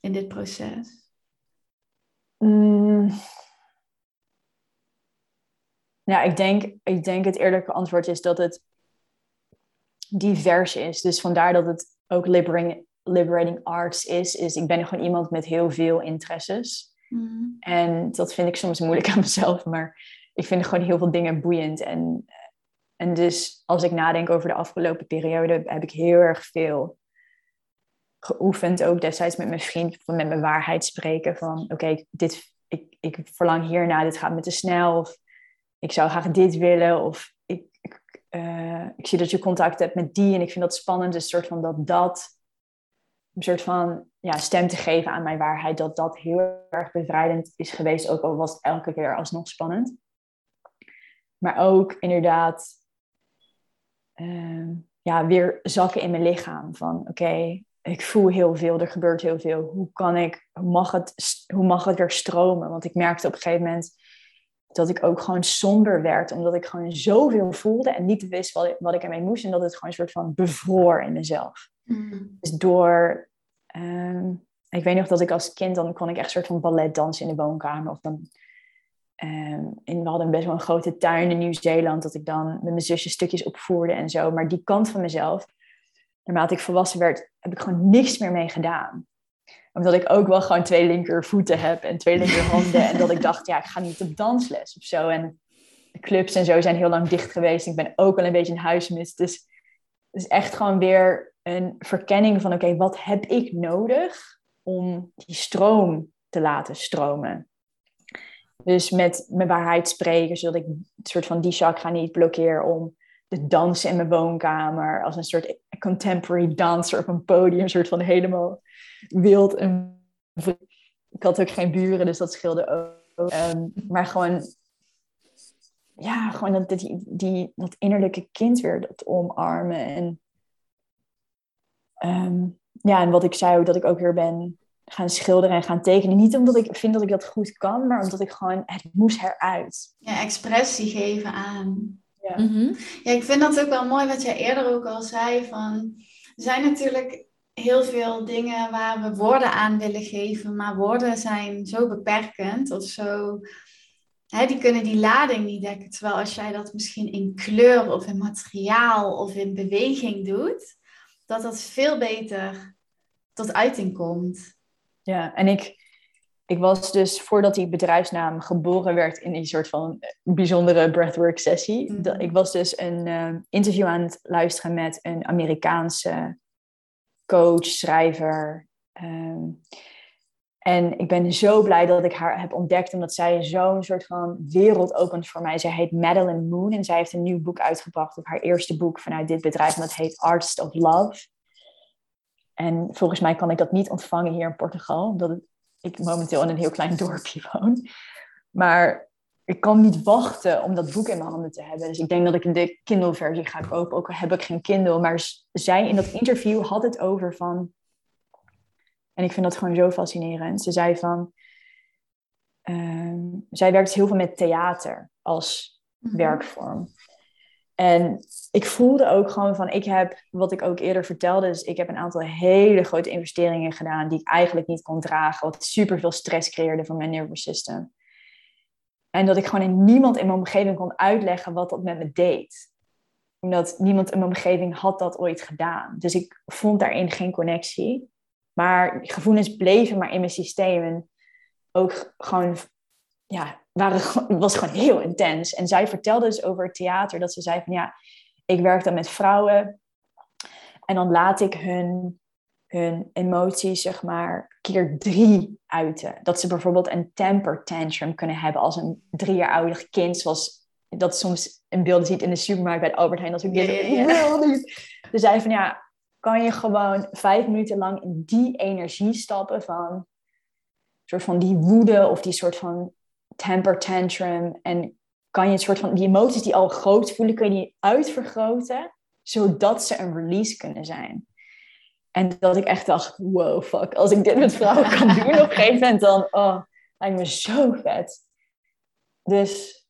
in dit proces? Mm. Ja, ik denk, ik denk het eerlijke antwoord is dat het divers is. Dus vandaar dat het ook liberating, liberating arts is. is. Ik ben gewoon iemand met heel veel interesses. Mm. En dat vind ik soms moeilijk aan mezelf, maar ik vind gewoon heel veel dingen boeiend. En, en dus als ik nadenk over de afgelopen periode, heb ik heel erg veel geoefend. Ook destijds met mijn vriend, met mijn waarheid spreken. Van oké, dit ik, ik verlang hierna, dit gaat me te snel. Of ik zou graag dit willen. Of ik, ik, uh, ik zie dat je contact hebt met die en ik vind dat spannend. Een soort van dat dat, een soort van ja, stem te geven aan mijn waarheid. Dat dat heel erg bevrijdend is geweest. Ook al was het elke keer alsnog spannend. Maar ook inderdaad uh, ja, weer zakken in mijn lichaam. Van oké, okay, ik voel heel veel, er gebeurt heel veel. Hoe kan ik, hoe mag het, hoe mag het weer stromen? Want ik merkte op een gegeven moment dat ik ook gewoon somber werd, omdat ik gewoon zoveel voelde en niet wist wat ik, wat ik ermee moest. En dat het gewoon een soort van bevroor in mezelf. Mm. Dus door, um, ik weet nog dat ik als kind, dan kon ik echt een soort van ballet dansen in de woonkamer. Of dan, um, in, we hadden best wel een grote tuin in Nieuw-Zeeland, dat ik dan met mijn zusje stukjes opvoerde en zo. Maar die kant van mezelf, naarmate ik volwassen werd, heb ik gewoon niks meer mee gedaan. Omdat ik ook wel gewoon twee linkervoeten heb en twee linkerhanden. en dat ik dacht, ja, ik ga niet op dansles of zo. En de clubs en zo zijn heel lang dicht geweest. Ik ben ook wel een beetje een huismis. Dus het is echt gewoon weer een verkenning van, oké, wat heb ik nodig om die stroom te laten stromen? Dus met mijn waarheid spreken, zodat ik een soort van die chakra niet blokkeer om de dansen in mijn woonkamer als een soort contemporary danser op een podium, een soort van helemaal wild. En ik had ook geen buren, dus dat scheelde ook. Um, maar gewoon, ja, gewoon dat, die, die, dat innerlijke kind weer dat omarmen. En um, ja, en wat ik zei dat ik ook weer ben gaan schilderen en gaan tekenen. Niet omdat ik vind dat ik dat goed kan, maar omdat ik gewoon, het moest eruit. Ja, expressie geven aan. Ja. Mm-hmm. ja, ik vind dat ook wel mooi wat jij eerder ook al zei. Van, er zijn natuurlijk heel veel dingen waar we woorden aan willen geven, maar woorden zijn zo beperkend of zo hè, die kunnen die lading niet dekken. Terwijl als jij dat misschien in kleur of in materiaal of in beweging doet, dat dat veel beter tot uiting komt. Ja, en ik, ik was dus voordat die bedrijfsnaam geboren werd in die soort van bijzondere breathwork sessie. Mhm. Ik was dus een uh, interview aan het luisteren met een Amerikaanse coach, schrijver. Ehm, en ik ben zo blij dat ik haar heb ontdekt, omdat zij zo'n soort van wereld opent voor mij. Zij heet Madeline Moon en zij heeft een nieuw boek uitgebracht, of haar eerste boek vanuit dit bedrijf, en dat heet Artist of Love. En volgens mij kan ik dat niet ontvangen hier in Portugal, omdat ik momenteel in een heel klein dorpje woon. Maar ik kan niet wachten om dat boek in mijn handen te hebben. Dus ik denk dat ik de Kindle-versie ga kopen, ook al heb ik geen Kindle. Maar zij in dat interview had het over van... En ik vind dat gewoon zo fascinerend. Ze zei van... Uh, zij werkt heel veel met theater als mhm. werkvorm. En ik voelde ook gewoon van, ik heb, wat ik ook eerder vertelde, dus ik heb een aantal hele grote investeringen gedaan die ik eigenlijk niet kon dragen, wat super veel stress creëerde voor mijn nervous system. En dat ik gewoon in niemand in mijn omgeving kon uitleggen wat dat met me deed. Omdat niemand in mijn omgeving had dat ooit gedaan. Dus ik vond daarin geen connectie. Maar gevoelens bleven maar in mijn systeem. En ook gewoon ja, waren, was gewoon heel intens. En zij vertelde dus over het theater dat ze zei van ja, ik werk dan met vrouwen en dan laat ik hun, hun emoties zeg maar keer drie uiten. Dat ze bijvoorbeeld een temper tantrum kunnen hebben als een drie jaar ouder kind, zoals dat soms in beelden ziet in de supermarkt bij Albert Heijn. Dat ik wil niet. Ze zei van ja, kan je gewoon vijf minuten lang in die energie stappen van soort van die woede of die soort van temper tantrum. En kan je een soort van die emoties die al groot voelen, kun je die uitvergroten, zodat ze een release kunnen zijn. En dat ik echt dacht, wow, fuck, als ik dit met vrouwen kan doen op een gegeven moment, dan oh, lijkt me zo vet. Dus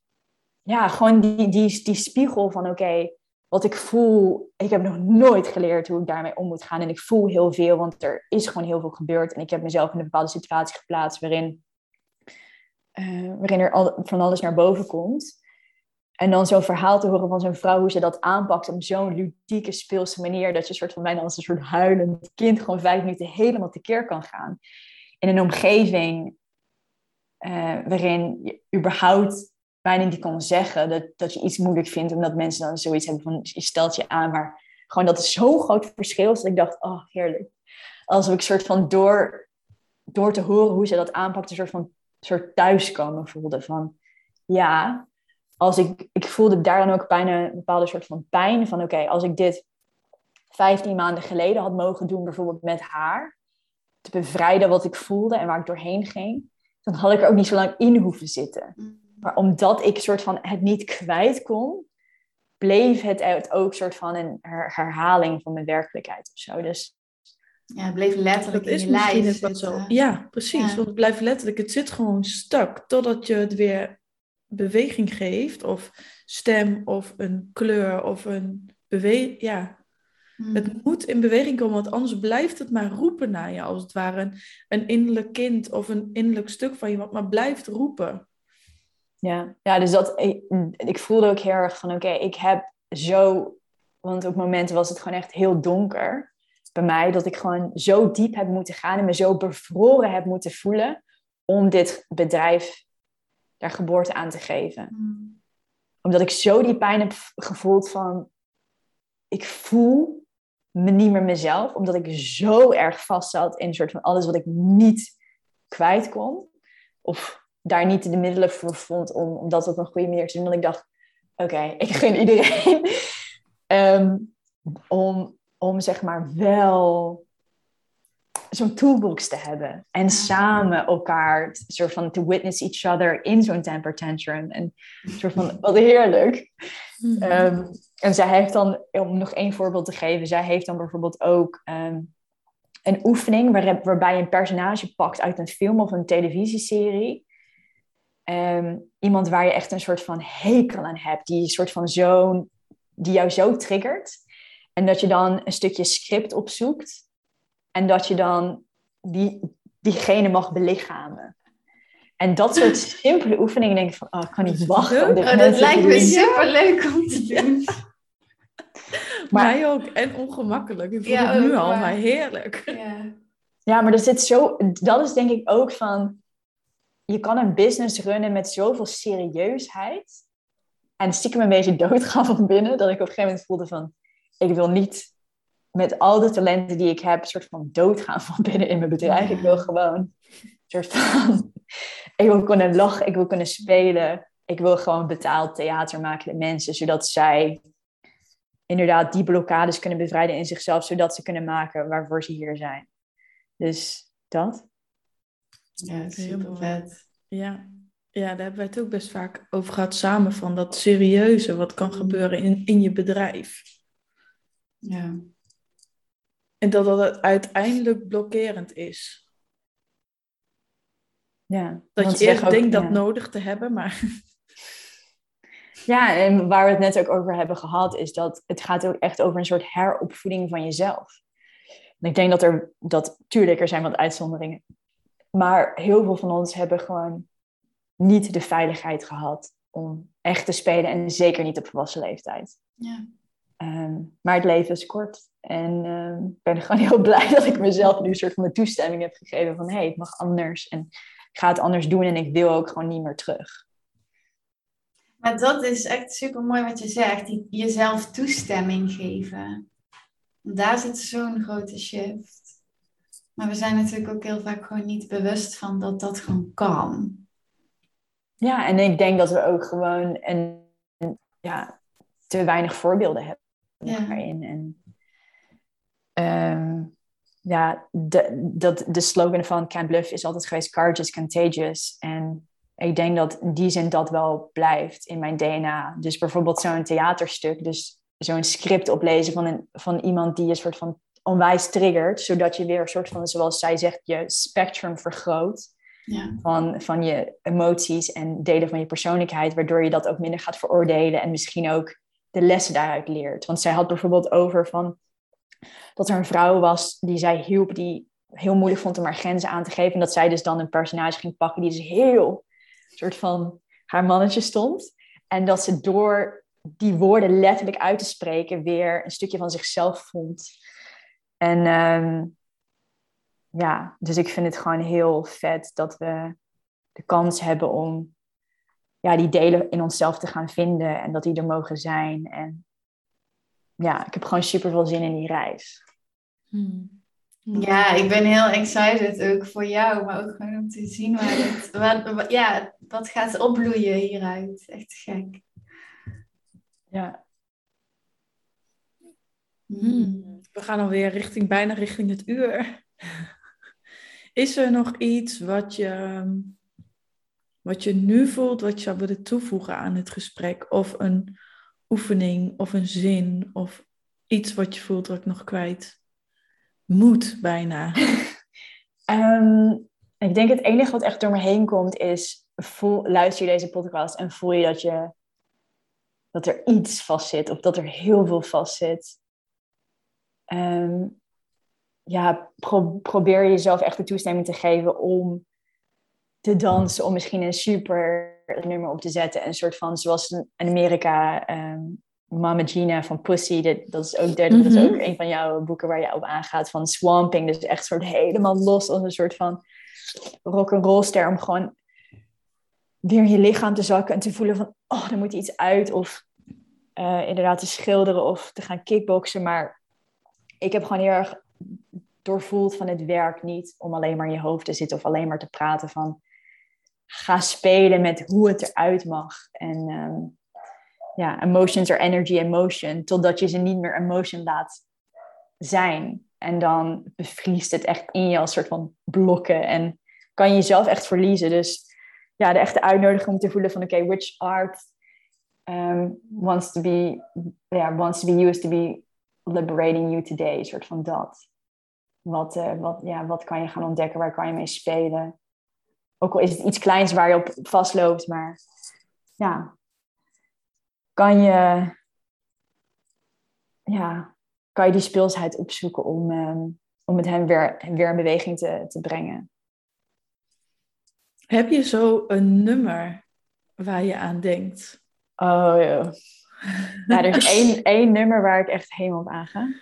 ja, gewoon die, die, die spiegel van oké, wat ik voel, ik heb nog nooit geleerd hoe ik daarmee om moet gaan. En ik voel heel veel, want er is gewoon heel veel gebeurd. En ik heb mezelf in een bepaalde situatie geplaatst waarin uh, waarin er al, van alles naar boven komt. En dan zo'n verhaal te horen van zo'n vrouw, hoe ze dat aanpakt op zo'n ludieke, speelse manier, dat je soort van bijna als een soort huilend kind gewoon vijf minuten helemaal tekeer kan gaan. In een omgeving uh, waarin je überhaupt bijna niet kan zeggen dat, dat je iets moeilijk vindt, omdat mensen dan zoiets hebben van, je stelt je aan, maar gewoon dat is zo'n groot verschil, dat ik dacht, oh heerlijk. Alsof ik soort van door, door te horen hoe ze dat aanpakt, een soort van soort thuiskomen voelde. Van ja, als ik, ik voelde daar dan ook bijna een bepaalde soort van pijn. Van oké, als ik dit 15 maanden geleden had mogen doen, bijvoorbeeld met haar, te bevrijden wat ik voelde en waar ik doorheen ging, dan had ik er ook niet zo lang in hoeven zitten. Mm. Maar omdat ik soort van het niet kwijt kon, bleef het ook soort van een herhaling van mijn werkelijkheid of zo. Dus ja, het bleef letterlijk dat in is je lijf. Zo. Ja, precies. Want het blijft letterlijk, het zit gewoon stuk totdat je het weer beweging geeft, of stem, of een kleur, of een beweging. Ja, hmm. het moet in beweging komen, want anders blijft het maar roepen naar je, als het ware een, een innerlijk kind of een innerlijk stuk van je, wat maar blijft roepen. Ja, ja dus dat, ik, ik voelde ook heel erg van, oké, ik heb zo, want op momenten was het gewoon echt heel donker bij mij dat ik gewoon zo diep heb moeten gaan en me zo bevroren heb moeten voelen om dit bedrijf daar geboorte aan te geven. Mm. Omdat ik zo die pijn heb gevoeld van, ik voel me niet meer mezelf, omdat ik zo erg vast zat in een soort van alles wat ik niet kwijt kon. Of daar niet de middelen voor vond om, om dat op een goede manier te doen. Dat ik dacht, oké, ik gun iedereen um, om om zeg maar wel zo'n toolbox te hebben. En samen elkaar, soort van to witness each other in zo'n temper tantrum. En soort van, wat heerlijk. Mhm. Ehm, en zij heeft dan, om nog één voorbeeld te geven, zij heeft dan bijvoorbeeld ook ehm, een oefening waar, waarbij je een personage pakt uit een film of een televisieserie. Um, iemand waar je echt een soort van hekel aan hebt, die een soort van zo'n, die jou zo triggert. En dat je dan een stukje script opzoekt. En dat je dan die, diegene mag belichamen. En dat soort simpele oefeningen denk ik van, oh, ik kan niet wachten. Om oh, dat lijkt me super leuk om te doen. Maar Mij ook. En ongemakkelijk. Ik voel het nu al, maar heerlijk. Ja. ja, maar er zit zo... Dat is denk ik ook van... Je kan een business runnen met zoveel serieusheid. En stiekem een beetje doodgaan van binnen. Dat ik op een gegeven moment voelde van... Ik wil niet met al de talenten die ik heb... een soort van doodgaan van binnen in mijn bedrijf. Ik wil gewoon... Een soort van... Ik wil kunnen lachen. Ik wil kunnen spelen. Ik wil gewoon betaald theater maken met mensen. Zodat zij inderdaad die blokkades kunnen bevrijden in zichzelf, zodat ze kunnen maken waarvoor ze hier zijn. Dus dat. Ja, super vet. Ja. ja, daar hebben wij het ook best vaak over gehad samen, van dat serieuze wat kan mm. gebeuren in, in je bedrijf. Ja. En dat dat uiteindelijk blokkerend is. Ja, dat je eerst denkt dat nodig te hebben, maar ja, en waar we het net ook over hebben gehad, is dat het gaat ook echt over een soort heropvoeding van jezelf. En ik denk dat er, dat, tuurlijk, er zijn wat uitzonderingen. Maar heel veel van ons hebben gewoon niet de veiligheid gehad om echt te spelen. En zeker niet op volwassen leeftijd. Ja. Ehm, maar het leven is kort. En uh, ik ben gewoon heel blij dat ik mezelf nu een soort van de toestemming heb gegeven van hé, hey, het mag anders. En ik ga het anders doen en ik wil ook gewoon niet meer terug. Maar dat is echt super mooi wat je zegt. Die, jezelf toestemming geven. Daar zit zo'n grote shift. Maar we zijn natuurlijk ook heel vaak gewoon niet bewust van dat dat gewoon kan. Ja, en ik denk dat we ook gewoon een, ja, te weinig voorbeelden hebben ja. En um, ja, de, dat, de slogan van Can't Bluff is altijd geweest Courage is contagious. En ik denk dat in die zin dat wel blijft in mijn DNA. Dus bijvoorbeeld zo'n theaterstuk, dus zo'n script oplezen van, een, van iemand die je soort van onwijs triggert, zodat je weer een soort van, zoals zij zegt, je spectrum vergroot. Ja. Van, van je emoties en delen van je persoonlijkheid, waardoor je dat ook minder gaat veroordelen en misschien ook de lessen daaruit leert. Want zij had bijvoorbeeld over van dat er een vrouw was die zij hielp, die heel moeilijk vond om haar grenzen aan te geven. En dat zij dus dan een personage ging pakken die dus heel soort van haar mannetje stond. En dat ze door die woorden letterlijk uit te spreken weer een stukje van zichzelf vond. En ehm, ja, dus ik vind het gewoon heel vet dat we de kans hebben om ja, die delen in onszelf te gaan vinden en dat die er mogen zijn. En ja, ik heb gewoon super veel zin in die reis. Hmm. Ja, ik ben heel excited ook voor jou, maar ook gewoon om te zien waar het, wat, ja, wat gaat opbloeien hieruit. Echt gek. Ja. Hmm. We gaan alweer richting, bijna richting het uur. Is er nog iets wat je, wat je nu voelt, wat je zou willen toevoegen aan het gesprek? Of een oefening, of een zin, of iets wat je voelt dat ik nog kwijt moet bijna? Ehm, ik denk het enige wat echt door me heen komt is, luister je deze podcast en voel je dat, je dat er iets vast zit of dat er heel veel vast zit. Ehm, ja, probeer jezelf echt de toestemming te geven om te dansen, om misschien een super nummer op te zetten. Een soort van, zoals in Amerika um, Mama Gina van Pussy, dat, dat, is ook, dat is mhm. ook een van jouw boeken waar je op aangaat van swamping. Dus echt soort helemaal los als een soort van rock and roll ster om gewoon weer in je lichaam te zakken en te voelen van, oh, er moet iets uit. Of uh, inderdaad te schilderen of te gaan kickboksen. Maar ik heb gewoon heel erg doorvoeld van het werk niet om alleen maar in je hoofd te zitten of alleen maar te praten van, ga spelen met hoe het eruit mag. En um, ja, emotions are energy and motion, totdat je ze niet meer emotion laat zijn. En dan bevriest het echt in je als soort van blokken en kan je jezelf echt verliezen. Dus ja, de echte uitnodiging om te voelen van oké, which art um, wants, to be, yeah, wants to be used to be liberating you today, soort van dat. Wat, uh, wat, ja, wat kan je gaan ontdekken, waar kan je mee spelen? Ook al is het iets kleins waar je op vastloopt, maar ja, kan je, ja, kan je die speelsheid opzoeken om, um, om met hem weer, weer in beweging te, te brengen. Heb je zo een nummer waar je aan denkt? Oh ja. Nou, er is één, één nummer waar ik echt helemaal op aanga.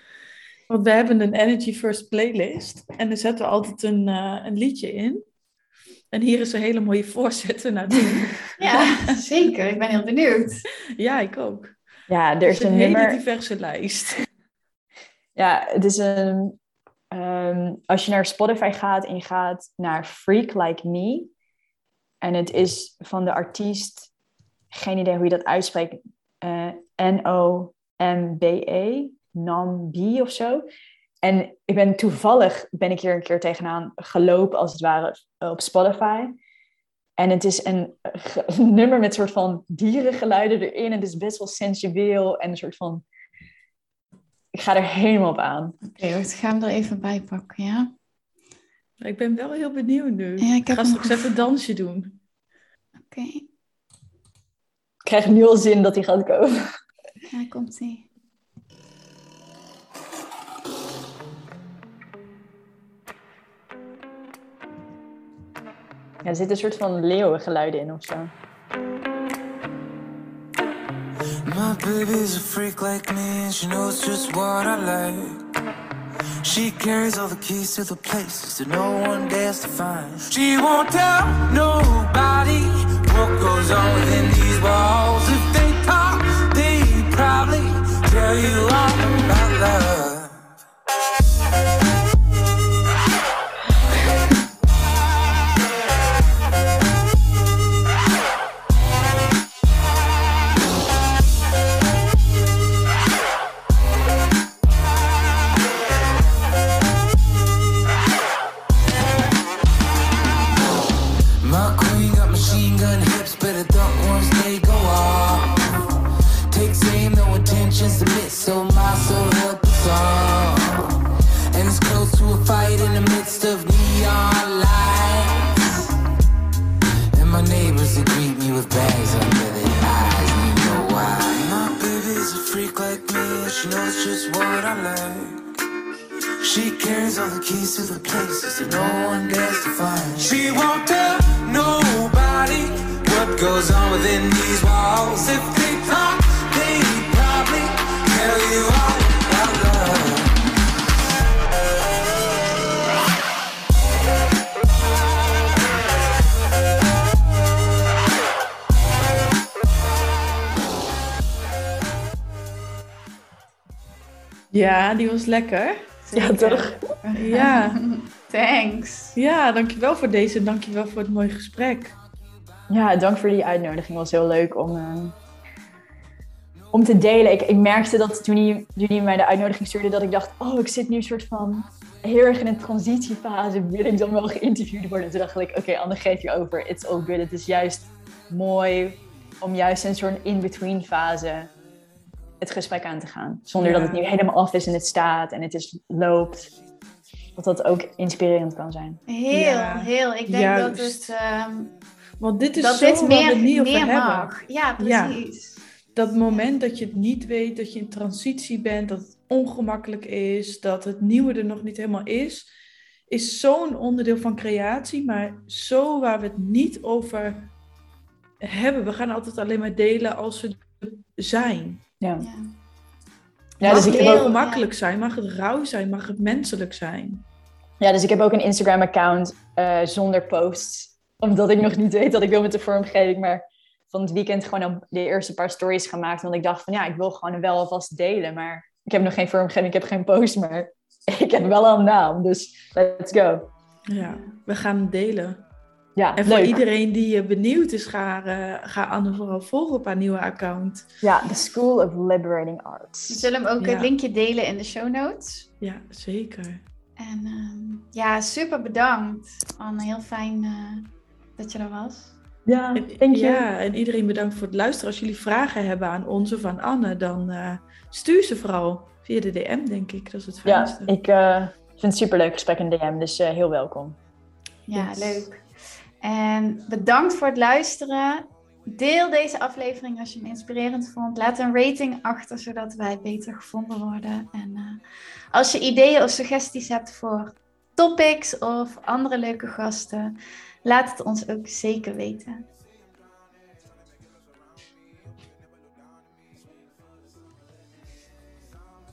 Want we hebben een Energy First playlist. En daar zetten we altijd een, uh, een liedje in. En hier is een hele mooie voorzitter naartoe. ja, zeker. Ik ben heel benieuwd. Ja, ik ook. Ja, er is, een, een hele nummer... diverse lijst. Ja, het is een... Um, als je naar Spotify gaat en je gaat naar Freak Like Me... En het is van de artiest, geen idee hoe je dat uitspreekt, uh, N-O-M-B-E, Nam-B of zo. En ik ben toevallig, ben ik hier een keer tegenaan gelopen, als het ware, op Spotify. En het is een, een nummer met soort van dierengeluiden erin. En het is best wel sensueel en een soort van... Ik ga er helemaal op aan. Oké, okay, we gaan er even bij pakken, ja? Ik ben wel heel benieuwd nu. Ja, ik, ga straks even een dansje doen. Oké. Ik krijg nu al zin dat hij gaat komen. Ja, komt Ja, er zit een soort van leeuwengeluiden in of zo. My baby's a freak like me and she knows just what I like. She carries all the keys to the places that no one dares to find. She won't tell nobody what goes on within these walls. If they talk, they probably tell you all about love. Was lekker. Ja, toch? Ja. Thanks. Ja, dankjewel voor deze en dankjewel voor het mooie gesprek. Ja, dank voor die uitnodiging. Het was heel leuk om, uh, om te delen. Ik, ik merkte dat toen hij, toen hij mij de uitnodiging stuurde, dat ik dacht, oh, ik zit nu een soort van heel erg in een transitiefase. Wil ik dan wel geïnterviewd worden? En toen dacht ik, oké, okay, Anne, geef je over. It's all good. Het is juist mooi om juist een soort in-between fase het gesprek aan te gaan. Zonder dat het nu helemaal af is en het staat en het is, loopt. Dat dat ook inspirerend kan zijn. Heel, heel. Ik denk dat het... Um, Want dit is dat zo dit meer, niet meer mag. Ja, precies. Dat moment dat je het niet weet, dat je in transitie bent, dat het ongemakkelijk is, dat het nieuwe er nog niet helemaal is, is zo'n onderdeel van creatie, maar zo waar we het niet over hebben. We gaan altijd alleen maar delen als we zijn. Ja. ja. ja dus ik heb ook makkelijk zijn, mag het rauw zijn, mag het menselijk zijn. Ja, dus ik heb ook een Instagram-account uh, zonder posts. Omdat ik nog niet weet dat ik wil met de vormgeving. Maar van het weekend gewoon de eerste paar stories gemaakt. Want ik dacht van ja, ik wil gewoon wel alvast delen. Maar ik heb nog geen vormgeving, ik heb geen post. Maar ik heb wel een naam, dus let's go. Ja, we gaan delen. Ja, en voor iedereen die benieuwd is, ga, uh, ga Anne vooral volgen op haar nieuwe account. Ja, The School of Liberating Arts. We zullen hem ook het linkje delen in de show notes. Ja, zeker. En uh, ja, super bedankt. Anne, heel fijn uh, dat je er was. Ja, dank je. Ja, en iedereen bedankt voor het luisteren. Als jullie vragen hebben aan ons of aan Anne, dan uh, stuur ze vooral via de DM, denk ik. Dat is het fijnste. Ja, ik vind het superleuk gesprek in DM, dus heel welkom. Ja, leuk. En bedankt voor het luisteren. Deel deze aflevering als je hem inspirerend vond. Laat een rating achter, zodat wij beter gevonden worden. En uh, als je ideeën of suggesties hebt voor topics of andere leuke gasten, laat het ons ook zeker weten.